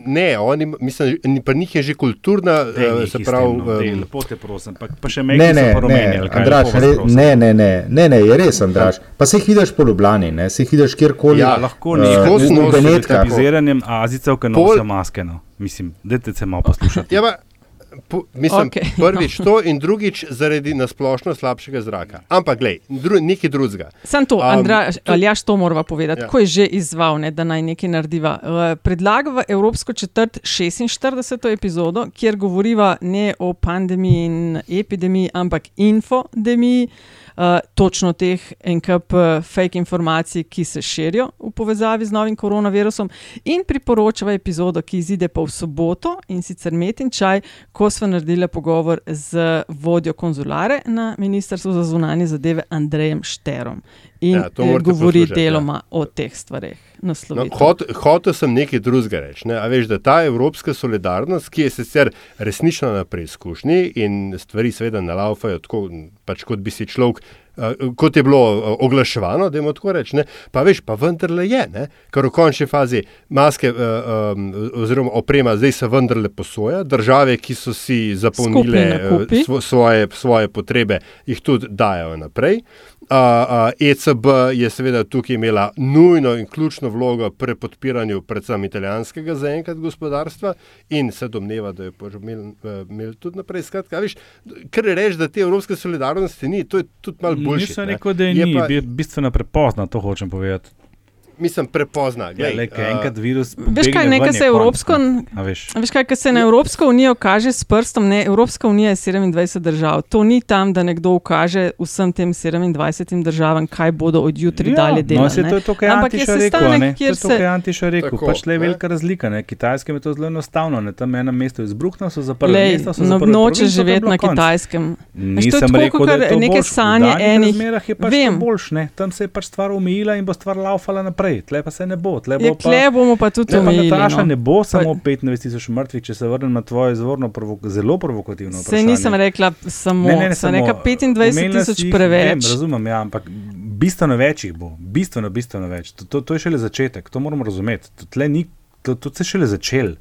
Ne, oni, mislim, pri njih je že kulturna, eh, se pravi. no, em, Lepo te prosim, pa, pa še Ne, meni ne, ne, ali kaj, Andraž, re, ne, ne, ne, ne, ne, je res, Andraž. Pa se jih vidiš po Ljubljani, ne, se jih vidiš kjerkoli. Ja, lahko eh, ne, skozi v nosijo Benetkah. Tabiziranjem Azijcev, ki nosijo maske. No. Mislim, dajte se malo poslušati. Ja, pa, po, mislim, okay, prvič to in drugič zaradi nasplošno slabšega zraka. Ampak, glej, dru, nekaj drugega. Sam to, Um, Andra, to- ali jaš to morava povedati, Ja. ko je že izval, ne, da naj nekaj narediva. Uh, predlaga v Evropsko četrt 46. epizodo, kjer govoriva ne o pandemiji in epidemiji, ampak infodemiji, uh, točno teh en kup uh, fake informacij, ki se širijo v povezavi z novim koronavirusom, in priporočava epizodo, ki izide pa v soboto in sicer Met in Čaj, ko smo naredili pogovor z vodjo konzulare na Ministrstvu za zunanje zadeve Andrejem Šterom. In Ja, ja, morate govori poslušati, deloma ja. ja. o teh stvareh. No, hot, hotel sem nekaj drugega reči. Ne? A veš, da ta evropska solidarnost, ki je sicer resnično na preizkušnji in stvari seveda ne laufajo tako, pač kot bi si človek. Uh, kot je bilo uh, oglaševano, da je tako reči, pa veš, pa vendarle je, ne? ker v končni fazi maske um, oziroma oprema zdaj se vendarle posoja, države, ki so si zapolnile svoje, svoje potrebe, jih tudi dajo naprej. Uh, uh, ECB je seveda tukaj imela nujno in ključno vlogo pri podpiranju predvsem italijanskega zaenkrat gospodarstva in se domneva, da pač imel, uh, imel tudi naprej. Skratka, a veš, kar reči, da te evropske solidarnosti ni, to je tudi malo boljše. Nisem rekel, da je, je ni, pa, je bistveno prepozno, to hočem povedati. Mislim, prepozna. Ja, Glej, le, uh, enkrat virus. Veš kaj, nekaj se Evropsko, A veš. veš kaj, kaj se na Evropsko unijo kaže s prstom, ne, Evropska unija je 27 držav. To ni tam, da nekdo ukaže vsem tem 27 državam, kaj bodo od jutri Ja, dalje delali. No, se to je to, kar je Ampak je Antiša rekel. ne. To kjer je to, se- kar je Antiša rekel. Tako, Pač le je velika razlika. Ne. Kitajskem je to zelo enostavno. Ne. Tam eno mesto je izbruhnilo, so zaprli Lej, mesto, so no, zaprli je živeti na konc. Kitajskem. Je Nisem tako, rekel, da je to neke sanje V enih- razmerah je pač boljše. ne. Tam se je pač stvar omejila in bo stvar laufala naprej. Tle pa se ne bo. Tle Ja, bo pa, kle bomo pa tudi tle pa omejili. Nataša no. ne bo samo Pa- 25 tisoč mrtvih, če se vrnem na tvoje izvorno provo zelo provokativno Se vprašanje. nisem rekla samo, Ne, ne, ne, sem rekla samo, 25 omenila tisoč si jih, preveč. Vem, razumem, ja, ampak bistveno več jih bo, bistveno, bistveno več. To, to, to je šele začetek, to moramo razumeti. To, tle ni, to, to se je šele začel.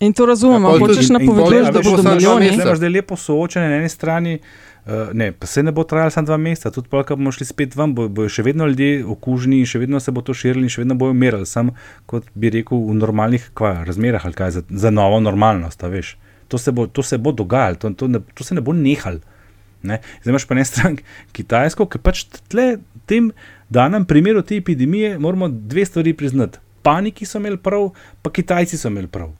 In to razumem, Ja, ampak pol hočeš tudi- in pol napovedati, je, da da bo bodo samo dva milijoni. meseca. Imaš zdaj lepo soočenje na eni strani. Uh, ne, pa se ne bo trajalo samo dva meseca, tudi pa, ko bomo šli spet ven, bo, bojo še vedno ljudje okuženi in še vedno se bo to širilo in še vedno bojo umirali, sam kot bi rekel v normalnih kva, razmerah ali kaj za, za novo normalnost. To se bo, to se bo dogajalo, to, to, ne, to se ne bo nehalo. Ne? Zdaj imaš pa ne stran Kitajsko, ki pač tle, tem danem primeru te epidemije moramo dve stvari priznati. Paniki so imeli prav, pa Kitajci so imeli prav.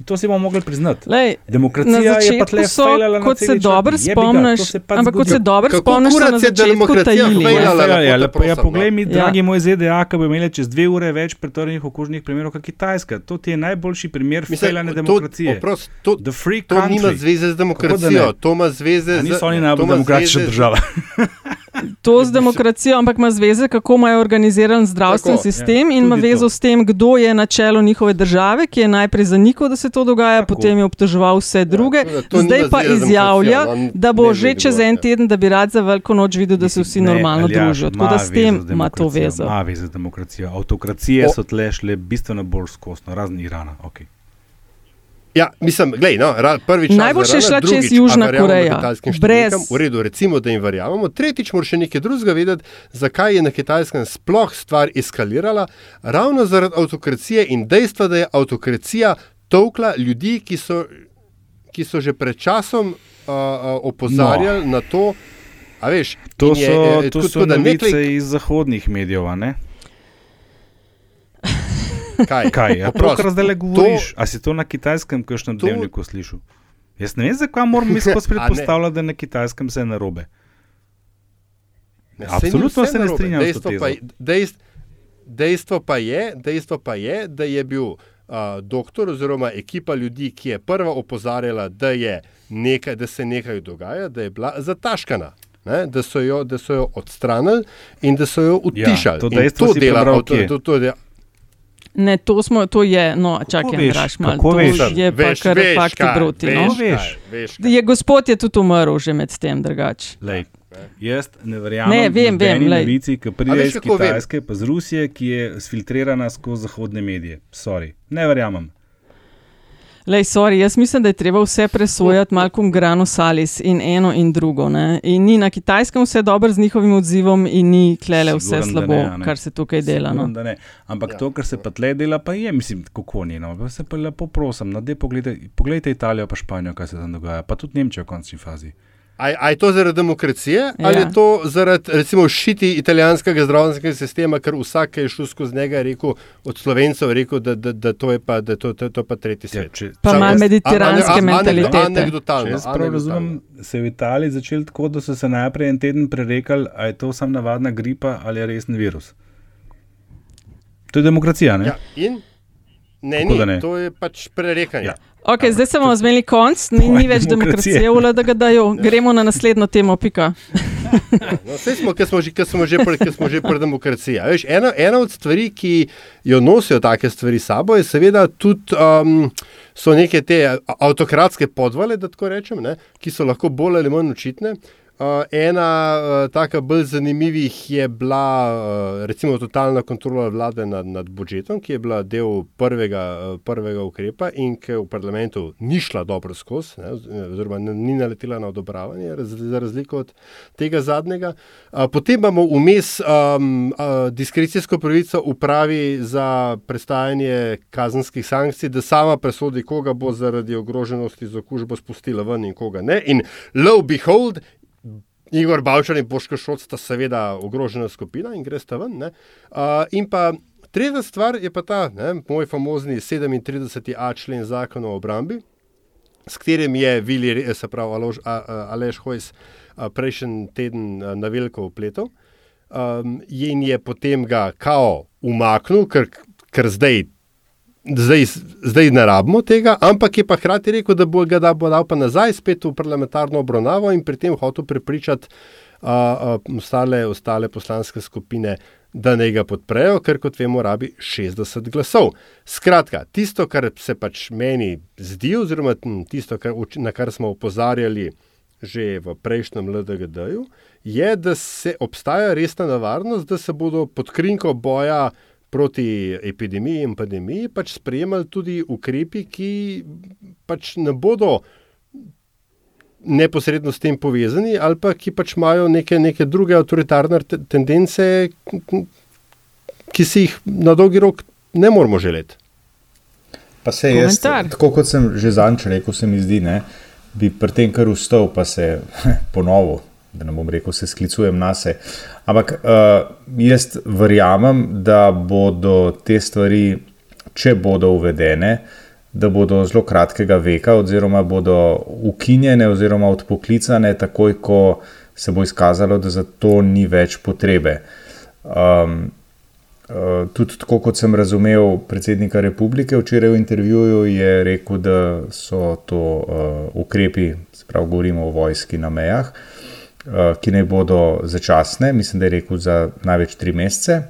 In to si bomo mogli priznati. Lej, Demokracija je pa začetku tle so, fejlala na kot se dobro spomniš, to se pač ampak kot se dobro spomniš, kurac na je, da demokracija fejlala? Ja, ja, lepo ja, prosim, no. poglej mi, Ja. dragi moj ZDA, ki bo imeli čez dve ure več pretorjenih okužnih primerov kot Kitajska. To ti je najboljši primer fejlane demokracije. oprost, to, to country. nima zveze z da demokracijo, to ima zveze z. Niso oni to najbolj demokratična država. To z demokracijo, ampak ima zveze, kako imajo organiziran zdravstven Tako, sistem ja, in ima vezo to. s tem, kdo je na čelu njihove države, ki je najprej zanikal, da se to dogaja, Tako. potem je obtoževal vse druge, tako da to zdaj pa izjavlja, demokracijo, no, da bo že čez je. en teden, da bi rad za veliko noč videl, da se vsi Ne, normalno Aljaž, družijo. Tako da s tem ima to vezo. Ima vezo z demokracijo. Avtokracije O- so tle šle bistveno bolj skosno, razen Irana. Okay. Ja, mislim, glej, no, prvič Najboljše je šla čez Južna Koreja, brez- Brez... V redu, recimo, da jim verjamemo. Tretjič, moraš še nekaj drugega vedeti, zakaj je na kitajskem sploh stvar eskalirala. Ravno zaradi avtokracije in dejstva, da je avtokracija tovkla ljudi, ki so, ki so že pred časom uh, opozarjali no. na to, veš, To in je, so, eh, to so novice nekaj- iz zahodnih medijev, ne? Kaj? Kaj? Ja, Pravkar zdaj le to- govoriš. A si to na kitajskem, kakšnem To- dnevniku slišal? Jaz ne vem, zakaj moram A ne. predpostavljati, da je na kitajskem vse narobe. Ne, Absolutno se ne narobe. strinjam s to dejstvo tezo. pa, je- dejst, dejstvo, pa je, dejstvo pa je, da je bil uh, doktor oziroma ekipa ljudi, ki je prva opozarjala, da, je nekaj, da se nekaj dogaja, da je bila zataškana. Ne, da, so jo, da so jo odstranili in da so jo utišali. to In dejstvo to si dela, prebral to, to, to, to, Ne, to, smo, to je, no, čakaj, veš? Andraž, malo. To veš? je pa Veš, kar veš fakti kaj, proti. veš No? Veš. veš Je gospod je tudi umrl že med tem drugače. Jaz ne verjamem, Ne, vem, vem, lej. novici, ki A pride iz kako vem? Kitajske, pa z Rusije, ki je sfiltrirana skozi zahodne medije. Sorry, ne verjamem. Lej, sorry, jaz mislim, da je treba vse presojati Malcolm Grano Salis in eno in drugo. Ne? In ni na kitajskem vse dobro z njihovim odzivom, in ni klele vse Siguren, da slabo, ne, ne. kar se tukaj dela. No? Siguren, da ne. Ampak ja. to, kar se pa tle dela, pa je, mislim, kako ni. No. Pa se pa lepo prosim, no, poglejte, poglejte Italijo, pa Španijo, kaj se tam dogaja, pa tudi Nemčijo v končni fazi. A, je to zaradi demokracije ja. ali Ja. je to zaradi recimo šiti italijanskega zdravstvenega sistema, ker vsak, ki je šel skozi njega, je rekel od slovencev, je rekel, da, da, da to je pa, da to, to, to pa tretji svet. Ja, če- Pa malo mediteranske a- a- mentalitete. Anekdotalno. Jaz prav razumem, se je v Italiji začel tako, da so se najprej en teden prerekali, ali je to samo navadna gripa ali je resen virus. To je demokracija, ne? Ja, in ne, ni, ne? to je pač prerekanje. Ja. Okay, zdaj smo zmeli konc, ni, ni več demokracije. demokracije, ule, da ga dajo. Gremo na naslednjo temo, pika. No, saj smo, ker smo že, ker smo že, pri- ker smo že pri demokraciji. A Veš, ena, ena od stvari, ki jo nosijo take stvari s sabo, je seveda tudi. Um, So neke te avtokratske podvale, da tako rečem, ne, ki so lahko bolj ali manj očitne. Uh, ena uh, taka bolj zanimivih je bila uh, recimo totalna kontrola vlade nad, nad budžetom, ki je bila del prvega, uh, prvega ukrepa in ki v parlamentu ni šla dobro skozi, oziroma ni naletela na odobravanje, raz, za razliko od tega zadnjega. Uh, potem imamo vmes um, uh, diskrecijsko pravico upravi za prestajanje kazenskih sankcij, da sama presodi, koga bo zaradi ogroženosti z okužbo spustila ven in koga ne. In lo behold, Igor Bavčar in Boško Šoc sta seveda ogrožena skupina in gresta ven. ne. Uh, in pa tretja stvar je pa ta, ne, moj famozni 37a člen zakona o obrambi, s katerim je Vili, se pravi Alož, a, a, Aleš Hojs prejšnji teden na veliko upletel. Um, in je potem ga kao umaknil, ker, ker zdaj, zdaj, zdaj ne rabimo tega, ampak je pa hkrati rekel, da bo ga da, bo dal pa nazaj spet v parlamentarno obravnavo in pri tem hotel prepričati a, a, ostale, ostale poslanske skupine, da naj ga podprejo, ker kot vemo, rabi 60 glasov. Skratka, tisto, kar se pač meni zdi, oziroma hm, tisto, kar, na kar smo opozarjali že v prejšnjem LDGD-ju, je, da se obstaja resna nevarnost, da se bodo pod krinko boja proti epidemiji in pandemiji pač sprejemali tudi ukrepi, ki pač ne bodo neposredno s tem povezani, ali pa ki pač imajo neke, neke druge avtoritarne te- tendence, ki si jih na dolgi rok ne moramo želeti. Pa se jaz, Komentar. tako kot sem že zadnjič rekel, se mi zdi, ne, bi pri tem kar ustal, pa se ponovil, da ne bom rekel, se sklicujem na se. Ampak uh, jaz verjamem, da bodo te stvari, če bodo uvedene, da bodo zelo kratkega veka, oziroma bodo ukinjene oziroma odpoklicane, takoj ko se bo izkazalo, da za to ni več potrebe. Um, Uh, tudi tako, kot sem razumel predsednika republike včeraj v intervjuju, je rekel, da so to uh, ukrepi, se pravi, govorimo o vojski na mejah, uh, ki naj bodo začasne, mislim, da je rekel za največ tri mesece.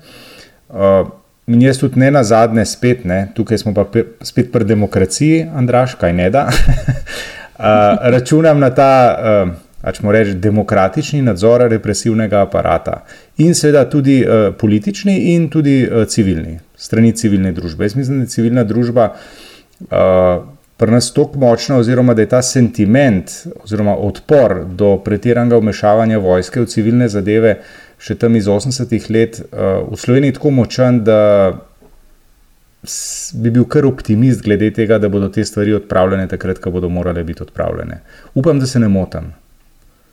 Uh, in jaz tudi ne na zadnje, spet ne, tukaj smo pa pe, spet pri demokraciji, Andraš, kaj ne da. uh, računam na ta. Ačemo reči, demokratični nadzor represivnega aparata in seveda tudi politični in tudi civilni, strani civilne družbe. Jaz mislim, da je civilna družba pri nas tako močna, oziroma da je ta sentiment oziroma odpor do pretiranega vmešavanja vojske v civilne zadeve še tam iz 80-ih let uh, v Sloveniji tako močan, da bi bil kar optimist glede tega, da bodo te stvari odpravljene takrat, ko bodo morale biti odpravljene. Upam, da se ne motim.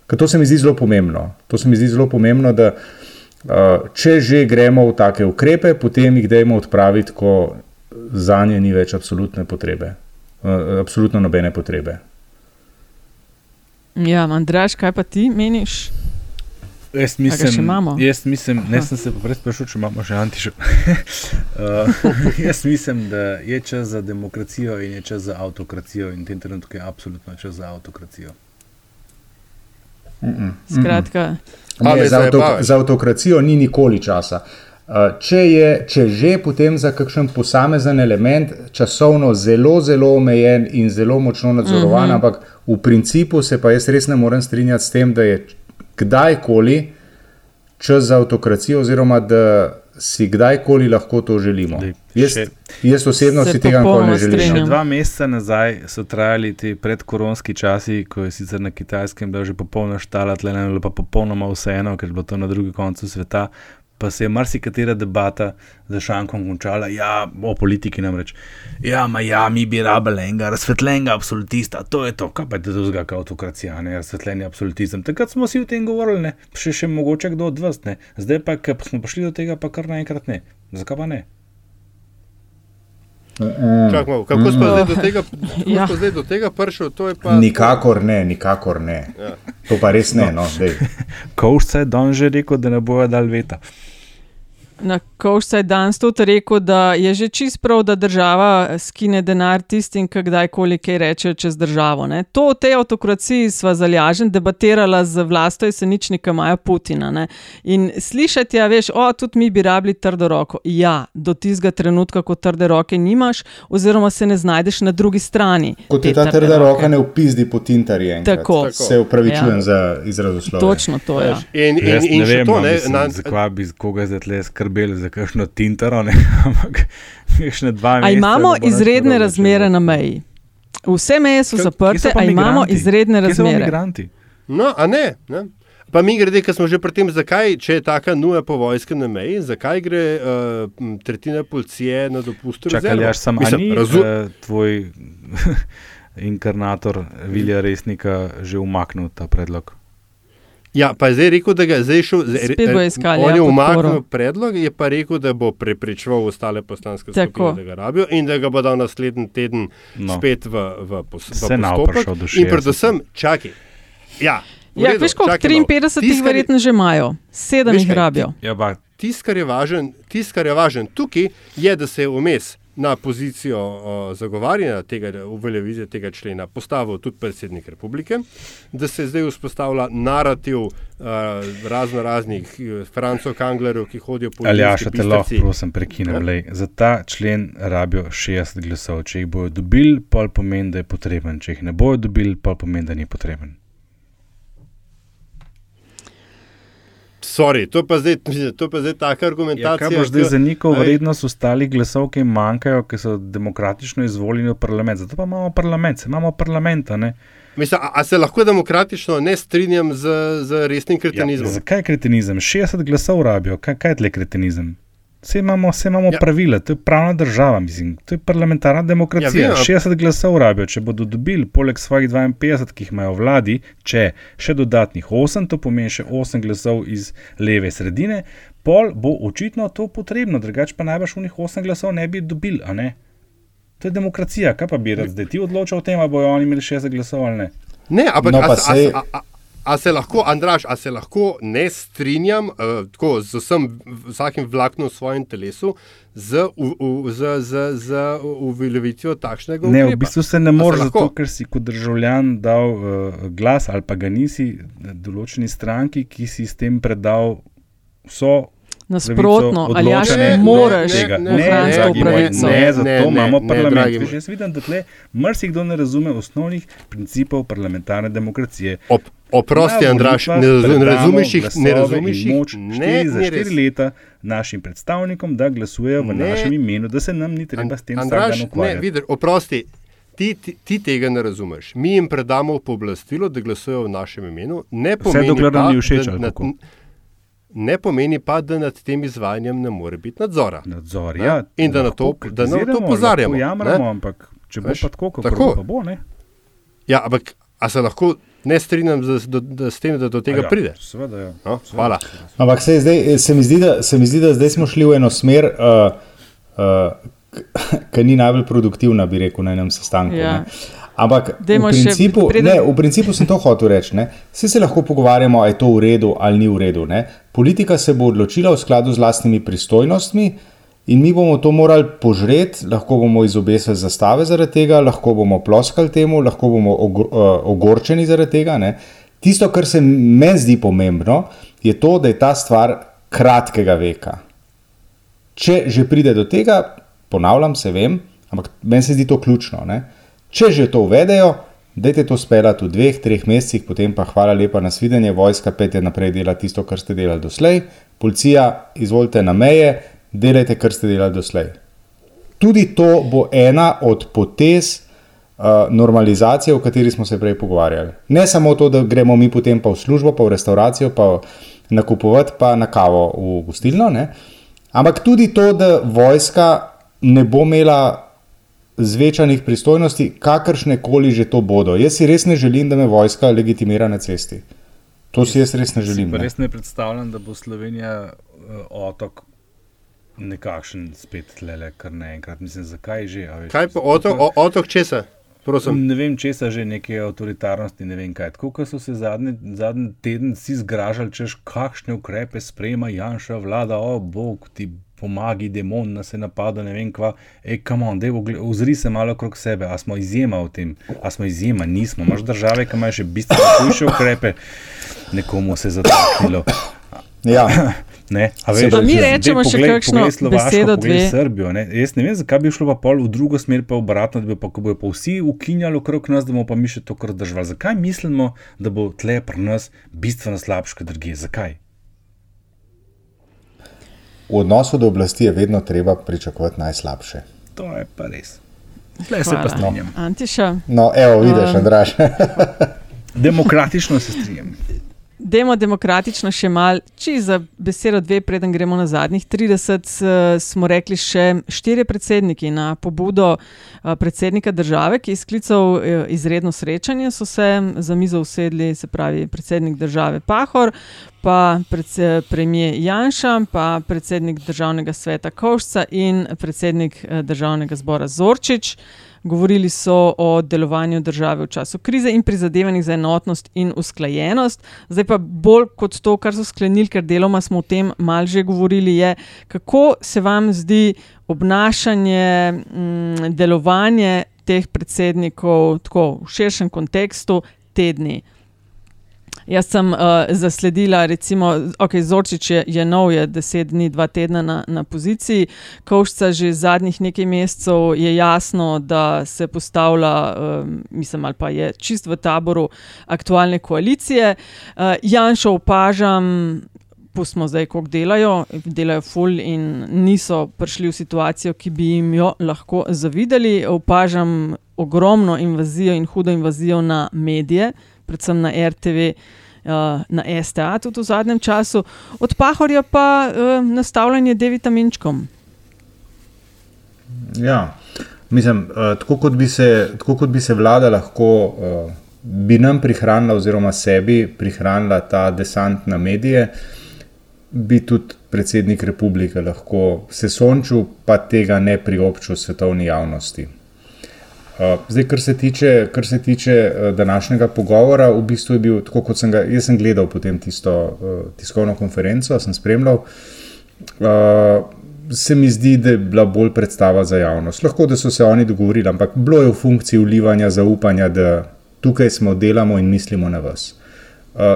Ker to se mi zdi zelo pomembno. To se mi zdi zelo pomembno, da uh, če že gremo v take ukrepe, potem jih dajmo odpraviti, ko za nje ni več absolutne potrebe, absolutno nobene potrebe. Ja, Andraš, kaj pa ti meniš? Jaz mislim, imamo? jaz mislim, ne sem se pa prej sprašil, če imamo še antišo. uh, jaz mislim, da je čas za demokracijo in je čas za avtokracijo in v tem trenutku je absolutno čas za avtokracijo. Mm -mm. Skratka, Ne, za, avto, za avtokracijo ni nikoli časa. Uh, Če je če že potem za kakšen posamezen element časovno zelo, zelo omejen in zelo močno nadzorovan, mm -hmm. ampak v principu se pa jaz res ne morem strinjati s tem, da je kdajkoli čas za avtokracijo, oziroma da si kdajkoli lahko to želimo. Jaz, še- jaz osebno si tega nikoli ne želim. Še dva meseca nazaj so trajali ti predkoronski časi, ko je sicer na kitajskem bila že popolna štala, tle je bilo pa popolnoma vseeno, ker je bilo to na drugem koncu sveta. Pa se je marsikatera debata za šankom končala, ja, o politiki namreč. Ja, ma ja, mi bi rabili enega razsvetljenega absolutista, to je to, kaj pa je to zgolj autokracija, ne razsvetljeni absolutizem. Takrat smo vsi o tem govorili, ne, še, še mogoče kdo od vas, ne. Zdaj pa, ko smo prišli do tega, pa kar naenkrat ne. Zakaj pa ne? Čak malo, kako smo zdaj do tega, kako Ja. zdaj do tega je pa. Nikakor ne, nikakor ne. Ja. To pa res ne. No, dej. Kovšca je don že rekel, da ne bojo dal veta. Na Kovšca je danes tudi rekel, da je že čist prav, da država skine denar tistim, ki kdajkoli kaj rečejo čez državo. Ne. To o tej avtokraciji sva zalažen debatirala z vlasto jeseničnika Maja Putina. Ne. In slišati, ja, veš, o, tudi mi bi rabili trdo roko. Ja, do tistega trenutka, ko trde roke nimaš, oziroma se ne znajdeš na drugi strani. Kot je ta trde trda roke. roka, ne upizdi po enkrat. Tako. Tako. Se upravičujem Ja. za izrazoslovje. Točno to je. Ja. In, in, in ne še vem, to, ne, na, zakaj bi koga zdaj tle skrbeli za kakšno tintaro, ne, ampak kakšne dva A meseca. imamo bo nič izredne razmere na meji? Vse meje so zaprte, a imamo izredne razmere. migranti? No, a ne. ne? Pa mi grede, ker smo že pri tem, zakaj, če je taka nuja po vojske na meji, zakaj gre uh, tretjina policije na dopust? Čakaj, jaš sam, a Mislim, ni razu- eh, tvoj inkarnator Vilja Resnika že umaknil ta predlog? Ja, pa je zdaj rekel, da ga je zdaj šel. zdaj- bo iskali, On ja, je podporo. umaknil predlog, je pa rekel, da bo preprečeval ostale poslanske Tako. skupine, da ga rabijo in da ga bo dal naslednji teden No. spet v, v, pos, v postopek. In 60. predvsem, čakaj. Ja, Ja, redu, veš, koliko čakaj malo. 53 Tisto, jih je- verjetno že imajo, sedem Veš jih kaj, rabijo. Ja, pa Tisto, kar je važen, tis, kar je važen tukaj, je, da se je vmes na pozicijo o, zagovarjanja tega uveljavitve tega člena postavil tudi predsednik republike, da se zdaj vzpostavlja narativ uh, razno raznih uh, Francov Kanglerjev, ki hodijo po Ali ja, še te lahko, prosim, prekinem. Lej, za ta člen rabijo 60 glasov. Če jih bojo dobili, pol pomeni, da je potreben. Če jih ne bojo dobili, pol pomeni, da ni potreben. Sorry, to pa zdaj, to pa zdaj taka Ja, argumentacija. kaj boš zdaj zanikal vrednost ostalih glasov, ki jim manjkajo, ki so demokratično izvoljeni v parlament? Zato pa imamo parlament, se imamo parlamenta. Ne? Mislim, a, a se lahko demokratično ne strinjam z, z resnim Ja, kretenizmom? zakaj kretenizem? 60 glasov rabijo, kaj, kaj je tle kretenizem? Vse imamo, vse imamo ja. Pravila, to je pravna država, mislim, to je parlamentarna demokracija. Ja, vem, ampak- 60 glasov rabijo, če bodo dobili poleg svojih 52, ki jih imajo vladi, če še dodatnih 8, to pomeni še 8 glasov iz leve sredine, pol bo očitno to potrebno, drugače pa najbrž unih 8 glasov ne bi dobili, a ne? To je demokracija, kaj pa bi rad zdaj ti odločal o tem, ali bojo oni imeli 60 glasov ali ne? Ne, ampak No, a, pa se- a, a, a, a se lahko, Andraš, a se lahko ne strinjam uh, tako, z vsem, vsakim vlaknom v svojem telesu z, u, u, z, z, z uveljavitvijo takšnega Ne, ukrepa? v bistvu se ne moreš, zato ker si kot državljan dal uh, glas ali pa ga nisi eh, določeni stranki, ki si s tem predal vso. Nasprotno, Aljaž, odločanja do moraš tega. ne, ohraniti ne, to ne, pravico. Ne, Ne, zato ne, imamo ne, parlament. dragi Veš, moj. Jaz vidim, da tle marsikdo ne razume osnovnih principov parlamentarne demokracije. Op, oprosti, Na Andraš, ne, ne razumeš jih, ne razumeš jih. moč Ne, štiri za štiri leta našim predstavnikom, da glasujejo v Ne. našem imenu, da se nam ni treba s tem Andraž, dan ne, ukvarjati. vidiš, oprosti, ti, ti, ti tega ne razumeš. Mi jim predamo pooblastilo, da glasujejo v našem imenu. Ne Vse pomeni dokler nam pa, ni všeč, da ali kako? Ne pomeni pa, da nad tem izvajanjem ne more biti nadzora. Nadzor, Ne? ja, In da na to, da na to lahko Jamramo, ne? ampak če bo Veš, pa tako, kako tako. pa bo, ne? Ja, ampak a se lahko ne strinjam z, do, da, s tem, da do tega Ja, pride. Seveda, ja. No, hvala. Ampak se, zdaj, se, mi zdi, da, se mi zdi, da zdaj smo šli v eno smer, uh, uh, ki ni najbolj produktivna, bi rekel, na enem sestanku. Ja. ne. Ampak v Dajmo še principu, preden- ne, v principu sem to hotel reči. Vsi se lahko pogovarjamo, ali je to v redu ali ni v redu. Ne. Politika se bo odločila v skladu z lastnimi pristojnostmi. In mi bomo to morali požreti, lahko bomo izobesili zastave zaradi tega, lahko bomo ploskali temu, lahko bomo ogor, uh, ogorčeni zaradi tega. Ne. Tisto, kar se meni zdi pomembno, je to, da je ta stvar kratkega veka. Če že pride do tega, ponavljam, se vem, ampak meni se zdi to ključno. Ne. Če že to uvedejo, dajte to speljati v dveh, treh mesecih, potem pa hvala lepa na svidenje, vojska pete naprej dela tisto, kar ste delali doslej, policija, izvolite na meje, delajte, kar ste delali doslej. Tudi to bo ena od potez uh, normalizacije, o kateri smo se prej pogovarjali. Ne samo to, da gremo mi potem pa v službo, pa v restauracijo, pa nakupovati, pa na kavo v gostilno, ne? ampak tudi to, da vojska ne bo imela zvečanih pristojnosti, kakršne koli že to bodo. Jaz si res ne želim, da me vojska legitimira na cesti. To si jaz res ne želim. Ne? res ne predstavljam, da bo Slovenija uh, otok nekakšen spet tlele, kar naenkrat. Mislim, zakaj že? Veš, Kaj pa otok, o, otok česa? Prosim. Ne vem, česa že neke avtoritarnosti, ne vem kaj. Tako so se zadnji, zadnji teden vsi zgražali, češ kakšne ukrepe sprejema Janša vlada, o bog ti pomagi, demon nas je napadel, ne vem kva. Ej, kam on, dej, ozri se malo okrog sebe, a smo izjema v tem, a smo izjema, nismo. Imaš države, ki imajo še bistveno hujše ukrepe, nekomu se je zataknilo. Ja. Ne, a veš, mi dej, rečemo še poglej- kakšno poglej Slovaško, besedo, dve? Srbijo. Ne? Jaz ne vem, zakaj bi šlo pa pol v drugo smer, pa obratno, da bi pa, ko bojo pa vsi ukinjali okrog nas, da bomo pa mi še to kar držali. Zakaj mislimo, da bo tle pri nas bistveno slabše kot druge? Zakaj? V odnosu do oblasti je vedno treba pričakovati najslabše. To je pa res. Tle se pa strinjam. Antiša. No, evo, vidiš, Um, Andraš. Demokratično se strinjam. Dajmo demokratično še malo, če za besedo dve, preden gremo na zadnjih 30, eh, smo rekli še štiri predsedniki na pobudo eh, predsednika države, ki je sklical eh, izredno srečanje, so se za mizo usedli, se pravi predsednik države Pahor, pa predse- premijer Janša, pa predsednik državnega sveta Kovšca in predsednik eh, državnega zbora Zorčič. Govorili so o delovanju države v času krize in prizadevanjih za enotnost in usklajenost. Zdaj pa bolj kot to, kar so sklenili, ker deloma smo o tem mal že govorili, je, kako se vam zdi obnašanje, mm, delovanje teh predsednikov tako v širšem kontekstu tedni. Jaz sem uh, zasledila, recimo, okay, Zorčič je, je nov, je deset dni, dva tedna na, na poziciji, Kovšca že zadnjih nekaj mesecev je jasno, da se postavlja, um, mislim, ali pa je čist v taboru aktualne koalicije. Uh, Janša opažam, pustimo zdaj, koliko delajo, delajo ful in niso prišli v situacijo, ki bi jim jo lahko zavidali. Opažam ogromno invazijo in hudo invazijo na medije, predvsem na RTV. uh, Na STA, tudi v zadnjem času, od Pahorja pa uh, nastavljanje Devita Minčkom. Ja, mislim, uh, tako, kot se, tako kot bi se vlada lahko, uh, bi nam prihranila, oziroma sebi prihranila ta desant na medije, bi tudi predsednik republike lahko se sončil, pa tega ne priobčil svetovni javnosti. Uh, zdaj, kar se tiče, kar se tiče uh, današnjega pogovora, v bistvu je bil tako, kot sem ga jaz sem gledal potem tisto uh, tiskovno konferenco, sem spremljal. Se mi zdi, da je bila bolj predstava za javnost. Lahko, da so se oni dogovorili, ampak bilo je v funkciji ulivanja zaupanja, da tukaj smo, delamo in mislimo na vas.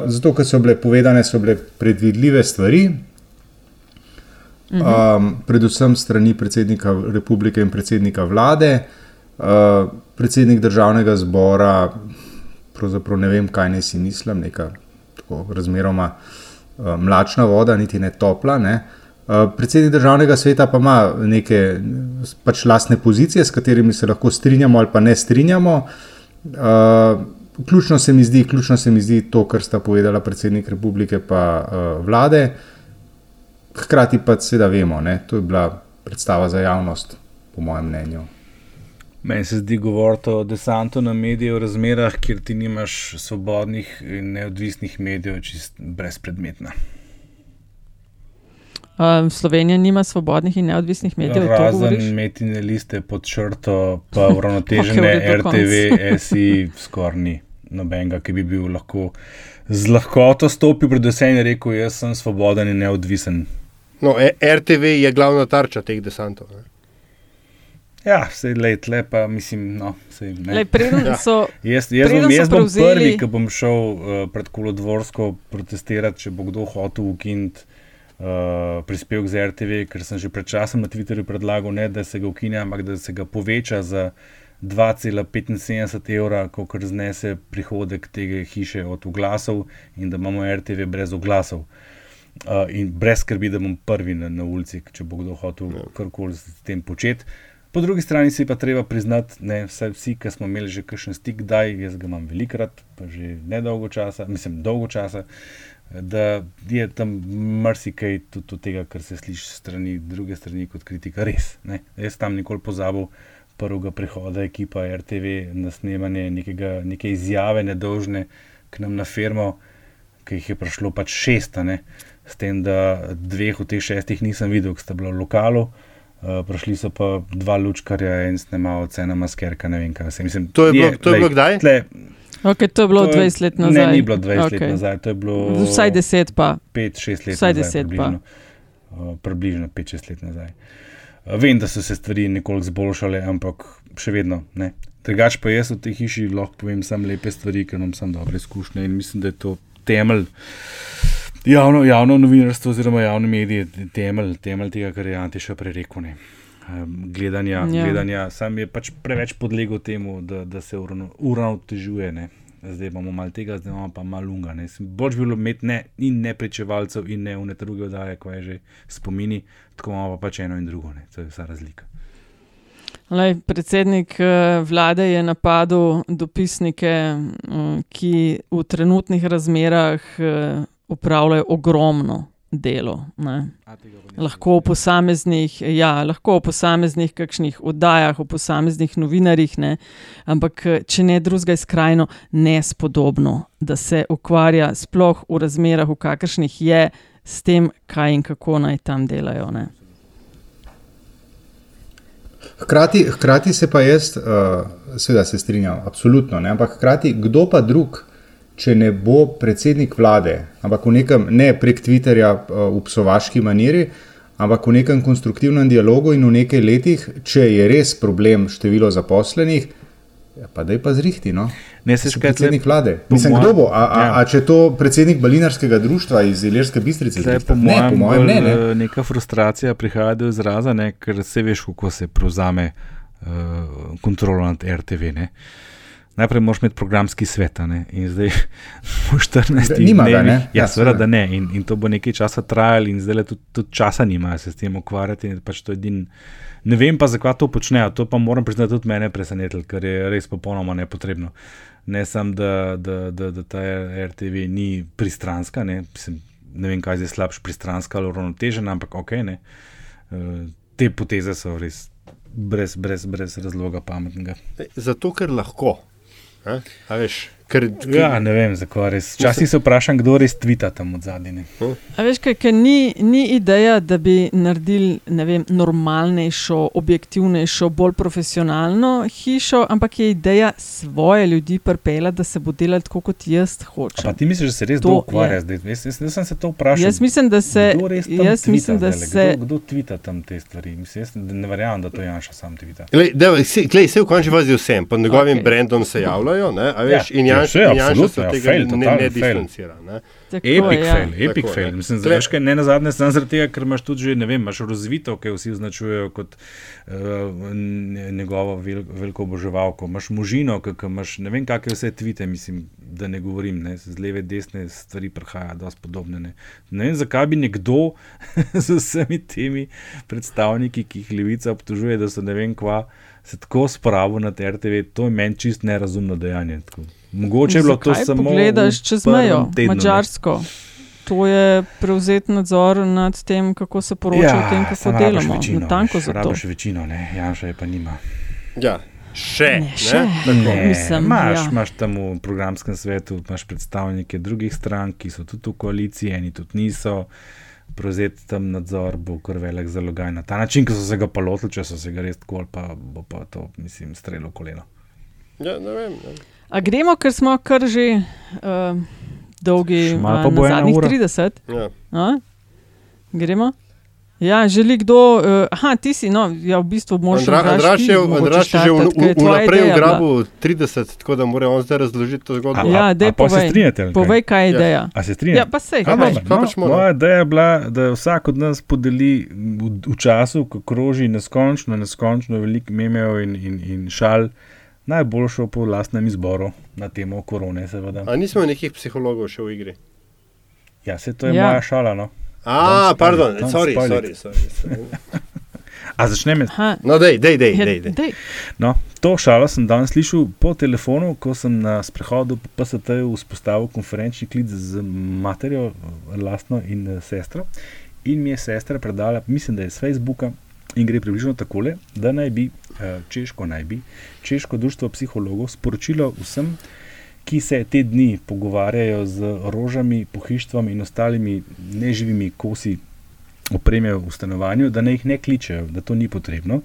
Zato, ker so bile povedane, so bile predvidljive stvari, um, predvsem strani predsednika republike in predsednika vlade. Uh, predsednik državnega zbora, pravzaprav ne vem, kaj naj si mislim, neka tako razmeroma uh, mlačna voda, niti ne topla. Ne. Uh, predsednik državnega sveta pa ima neke pač lastne pozicije, s katerimi se lahko strinjamo ali pa ne strinjamo. Uh, ključno, se mi zdi, ključno se mi zdi to, kar sta povedala predsednik republike in uh, vlade. Hkrati pa seveda vemo, ne, to je bila predstava za javnost, po mojem mnenju. Meni se zdi govoriti o desantu na medije v razmerah, kjer ti nimaš svobodnih in neodvisnih medijev, čist brezpredmetna. Um, Slovenija nima svobodnih in neodvisnih medijev. Razen metine liste pod črto, pa uravnotežene redu, RTV, SI, skoraj ni nobenega, ki bi bil lahko z lahkoto stopil pred vse in rekel: Jaz sem svoboden in neodvisen. No, E- RTV je glavna tarča teh desantov. Ne? Ja, vse let, le pa mislim, no, sej, ne. Lej, preden Ja. so- Jaz, jaz, preden bom, so jaz bom prevzeli- prvi, ki bom šel uh, pred Kolodvorsko protestirati, če bo kdo hotel ukiniti uh, prispevek za RTV, ker sem že pred časom na Twitterju predlagal, ne da se ga ukine, ampak da se ga poveča za 2,75 evra, kolikor znese prihodek tega hiše od oglasov in da imamo RTV brez oglasov. Uh, in brez skrbi, da bom prvi na, na ulici, če bo kdo hotel Ja. karkoli s tem početi. Po drugi strani si pa treba priznati, da vsi, ki smo imeli že kakšen stik, kdaj, jaz ga imam velikrat, pa že nedolgo časa, mislim, dolgo časa, da je tam marsikaj tudi od tega, kar se sliši strani druge strani kot kritika, res. Ne? Jaz tam nikoli pozabil prvega prihoda ekipa RTV na snemanje nekega, neke izjave nedolžne k nam na firmo, ki jih je prišlo pač šest, ne? s tem, da dveh od teh šestih nisem videl, ki sta bila v lokalu. Uh, prišli so pa dva lučkarja in snemalec, ena maskerka, ne vem kaj. Se, mislim, To je bilo- to je bilo kdaj? Tle, Okay, to je bilo To je- 20 let nazaj. Ne, ni bilo 20 okay. Let nazaj, to je bilo. Vsaj 10 pa. 5-6 let Vsaj nazaj. 10 pa. približno. Uh, približno 5-6 let nazaj. Uh, vem, da so se stvari nekoliko zboljšale, ampak še vedno ne. Drugač pa jaz v tej hiši lahko povem samo lepe stvari, ker imam samo dobre izkušnje in mislim, da je to temelj. Javno, javno novinarstvo oziroma javni mediji je temelj, temelj tega, kar je Antiša prerekel. ne. Um, gledanja, Ja. ja. gledanja, sam je pač preveč podlegel temu, da, da se uravno- uravnotežuje. Zdaj imamo malo tega, zdaj imamo pa malo lunga. ne. Mislim, Bolj bi bilo imeti ne, in ne pričevalcev, in ne vne druge oddaje, ko je že spomini, tako imamo pa pač eno in drugo. Ne. To je vsa razlika. Lej, predsednik eh, vlade je napadel dopisnike, mm, ki v trenutnih razmerah upravljajo ogromno delo. Ne. Lahko v posameznih, ja, lahko v posameznih kakšnih oddajah, v posameznih novinarjih, ne, ampak če ne drugega, je skrajno nespodobno, da se ukvarja sploh v razmerah, v kakršnih je, s tem, kaj in kako naj tam delajo. Ne. Hkrati, hkrati se pa jaz, uh, seveda se strinjam, absolutno, ne, ampak hkrati kdo pa drug, če ne bo predsednik vlade, ampak v nekem, ne prek Twitterja uh, v psovaški maniri, ampak v nekem konstruktivnem dialogu in v nekaj letih, če je res problem število zaposlenih, ja, pa da je pa zrihti. No? Ne, se škaj predsednik vlade. Mislim, mojem- kdo bo? A, a, ja. a če to predsednik balinarskega društva iz Ilirske bistrice? Zdaj, po ne, po mojem ne. ne. eh, Neka frustracija prihaja do izraza, ne, ker se veš, kako se prevzame uh, kontrolo nad RTV. Ne. Najprej moraš imeti programski svet, a ne, in zdaj v 14 Nima ga, dnevih- ne? Ja, Ja, seveda, da ne. In, in to bo nekaj časa trajalo, in zdaj tudi, tudi časa nimajo se s tem ukvarjati. Pač edin, ne vem pa, zakaj to počnejo. To pa moram priznati, tudi mene presenetilo, ker je res popolnoma nepotrebno. Ne samo, da, da, da, da ta RTV ni pristranska, ne, Mislim, ne vem, kaj je zdaj slabš, pristranska ali uravnotežena, ampak ok. Ne. Eh, Te poteze so res brez, brez, brez razloga pametnega. Zato, ker lahko. A, a veš, ker, Ja, ne vem, zakaj res. Včasih se vprašam, kdo res tvita tam od zadnje. A veš, kaj, kaj ni, ni ideja, da bi naredili ne vem, normalnejšo, objektivnejšo, bolj profesionalno hišo, ampak je ideja svoje ljudi pripeljati, da se bo delalo tako, kot jaz hočem. Pa ti misliš, da se res To ukvarja zdaj? Jaz, jaz, jaz sem se to vprašal. Jaz mislim, da se- Kdo res tam jaz tvita mislim, da zdajle? se- Kdo, kdo tvita tam te stvari? Mislim, jaz ne verjamem, da to Janša sam tvita. Glej, deva, se, glej, se v končni fazi vsem, pod njegovim okay. brandom se javljajo, ne, a veš, Ja, in ja, Janša saj, in Janša se ja, tega fail, ne, ne fail. distancira. Ne. Tako Epic ja. fail, epic Tako fail. Mislim, Tle- veš, kaj ne na zadnje, samo zaradi tega, ker imaš tudi že, ne vem, imaš razvito, ki vsi označujejo kot uh, njegovo vel, veliko oboževalko. Imaš možino, ki ki imaš ne vem, kakšne vse tvite, mislim, da ne govorim, ne, z leve, desne stvari prihaja, dosti podobne. Ne. ne vem, zakaj bi nekdo z vsemi temi predstavniki, ki jih levica obtožuje, da so ne vem kva. Se tako spravil na RTV, to je meni čist nerazumno dejanje. Tako. Mogoče je bilo to samo. Pogledaš v čez mejo, tednu, ne. Mačarsko. To je prevzeti nadzor nad tem, kako se poroča o tem, kako delamo. Večino, Natanko za to. Rabiš večino, ne, Janša je pa nima. Ja. Še, Ne, še. ne? Ne, Mislim, imaš, ja. imaš tam v programskem svetu imaš predstavnike drugih strank, ki so tudi v koaliciji, eni tudi niso. Prevzeti tam nadzor bo kar velik zalogaj na ta način, ki so se ga pa lotili, če so se ga res tako, ali pa bo pa to, mislim, strelo koleno. Ja, ne vem. Ne. A gremo, ker smo kar že uh, dolgi, malo a, ena zadnjih ura. 30. Ja. A? Gremo? Ja, želi kdo, uh, aha, ti si, no, ja, v bistvu možeš. Andra, Andraš je, Andraš je že vnaprej ugrabil 30, tako da mora on zdaj razložiti to zgodbo. Ja, daj a pa se povej. strinjate, ali kaj? Povej, kaj je ideja. A se strinjate? Ja, pa sej, A, povej. Kaj no, pač mora? Moja ideja je bila, da vsak od nas podeli v, v času, ko kroži neskončno, neskončno veliko memev in, in, in šal, najboljšo po lastnem izboru na temo korone, seveda. A nismo nekih psihologov še v igri? Ja, se to je Ja. moja šala. No. A, Don't pardon, sorry, sorry, sorry, sorry. A začnem jaz? Aha, No, dej, dej, dej, ja, dej, dej. No, to šalo sem danes slišal po telefonu, ko sem na sprehodu po PST-ju vzpostavil konferenčni klic z materjo, lastno in eh, sestro. In mi je sestra predala, mislim, da je z Facebooka in gre približno takole, da naj bi eh, Češko, naj bi Češko društvo psihologov sporočilo vsem, ki se te dni pogovarjajo z rožami, pohištvom in ostalimi neživimi kosi opreme v stanovanju, da naj jih ne kličejo, da to ni potrebno.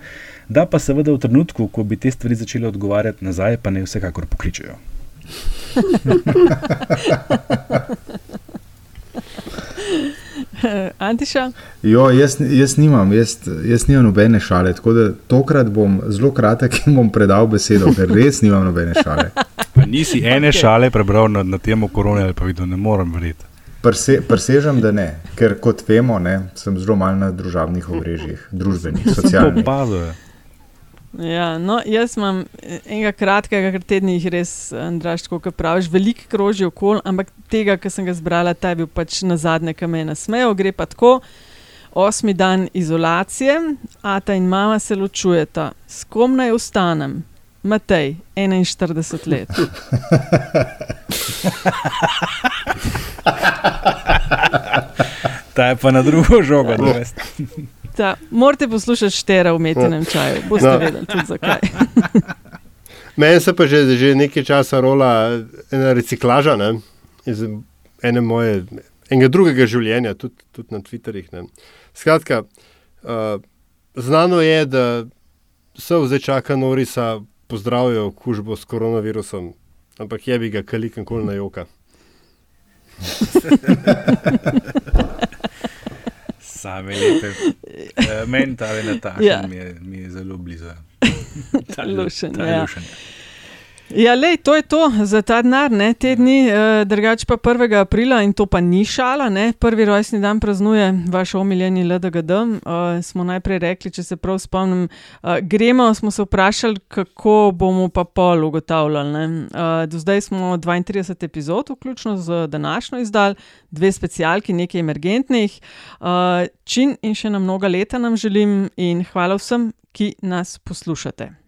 Da pa seveda v trenutku, ko bi te stvari začele odgovarjati nazaj, pa ne vsekakor pokličejo. Antiša, Jo, jaz, jaz, nimam, jaz, jaz nimam nobene šale, tako da tokrat bom zelo kratek in bom predal besedo, ker res nimam nobene šale. Pa nisi ene okay. šale prebral na, na temo korone ali pa videl, ne morem verjeti. Prse, presežem, da ne, ker kot vemo, ne, sem zelo malo na družabnih omrežjih, družbenih, socialnih. opazil. Ja, no, jaz imam eh, enega kratkega, ker tedni jih res, Andraš, kot praviš, veliko kroži okol, ampak tega, ki sem ga zbrala, ta je bil pač na zadnje, ki me je nasmejal. Gre pa tako. Osmi dan izolacije, ata in mama se ločujeta. S kom naj ostanem? Matej, 41 let. Ta je pa na drugo žogo. da veste. Ta, morate poslušati štera v metinem čaju, boste No. vedeli tudi zakaj. Meni se pa že, že nekaj časa rola ena reciklaža ne, iz ene moje, enega drugega življenja, tudi, tudi na Twitterjih. Ne. Skratka, uh, znano je, da se zdaj čaka Norisa, pozdravijo okužbo s koronavirusom, ampak je bi ga kalikan kol na joka. Same lepe. Meni ta Nataša Ja. mi, je, mi je zelo blizu. Ta Lušen, ta ja. lušen. Ja, lej, to je to za ta denar, ne, te dni, eh, drugače pa 1. aprila in to pa ni šala, ne, prvi rojstni dan praznuje vaš omiljeni LDGD. Uh, smo najprej rekli, če se prav spomnim, uh, gremo, smo se vprašali, kako bomo pa pol ugotavljali. ne. Uh, do zdaj smo 32 epizod, vključno z današnjo izdal, dve specialki, nekaj emergentnih. Uh, čin in še na mnoga leta nam želim in hvala vsem, ki nas poslušate.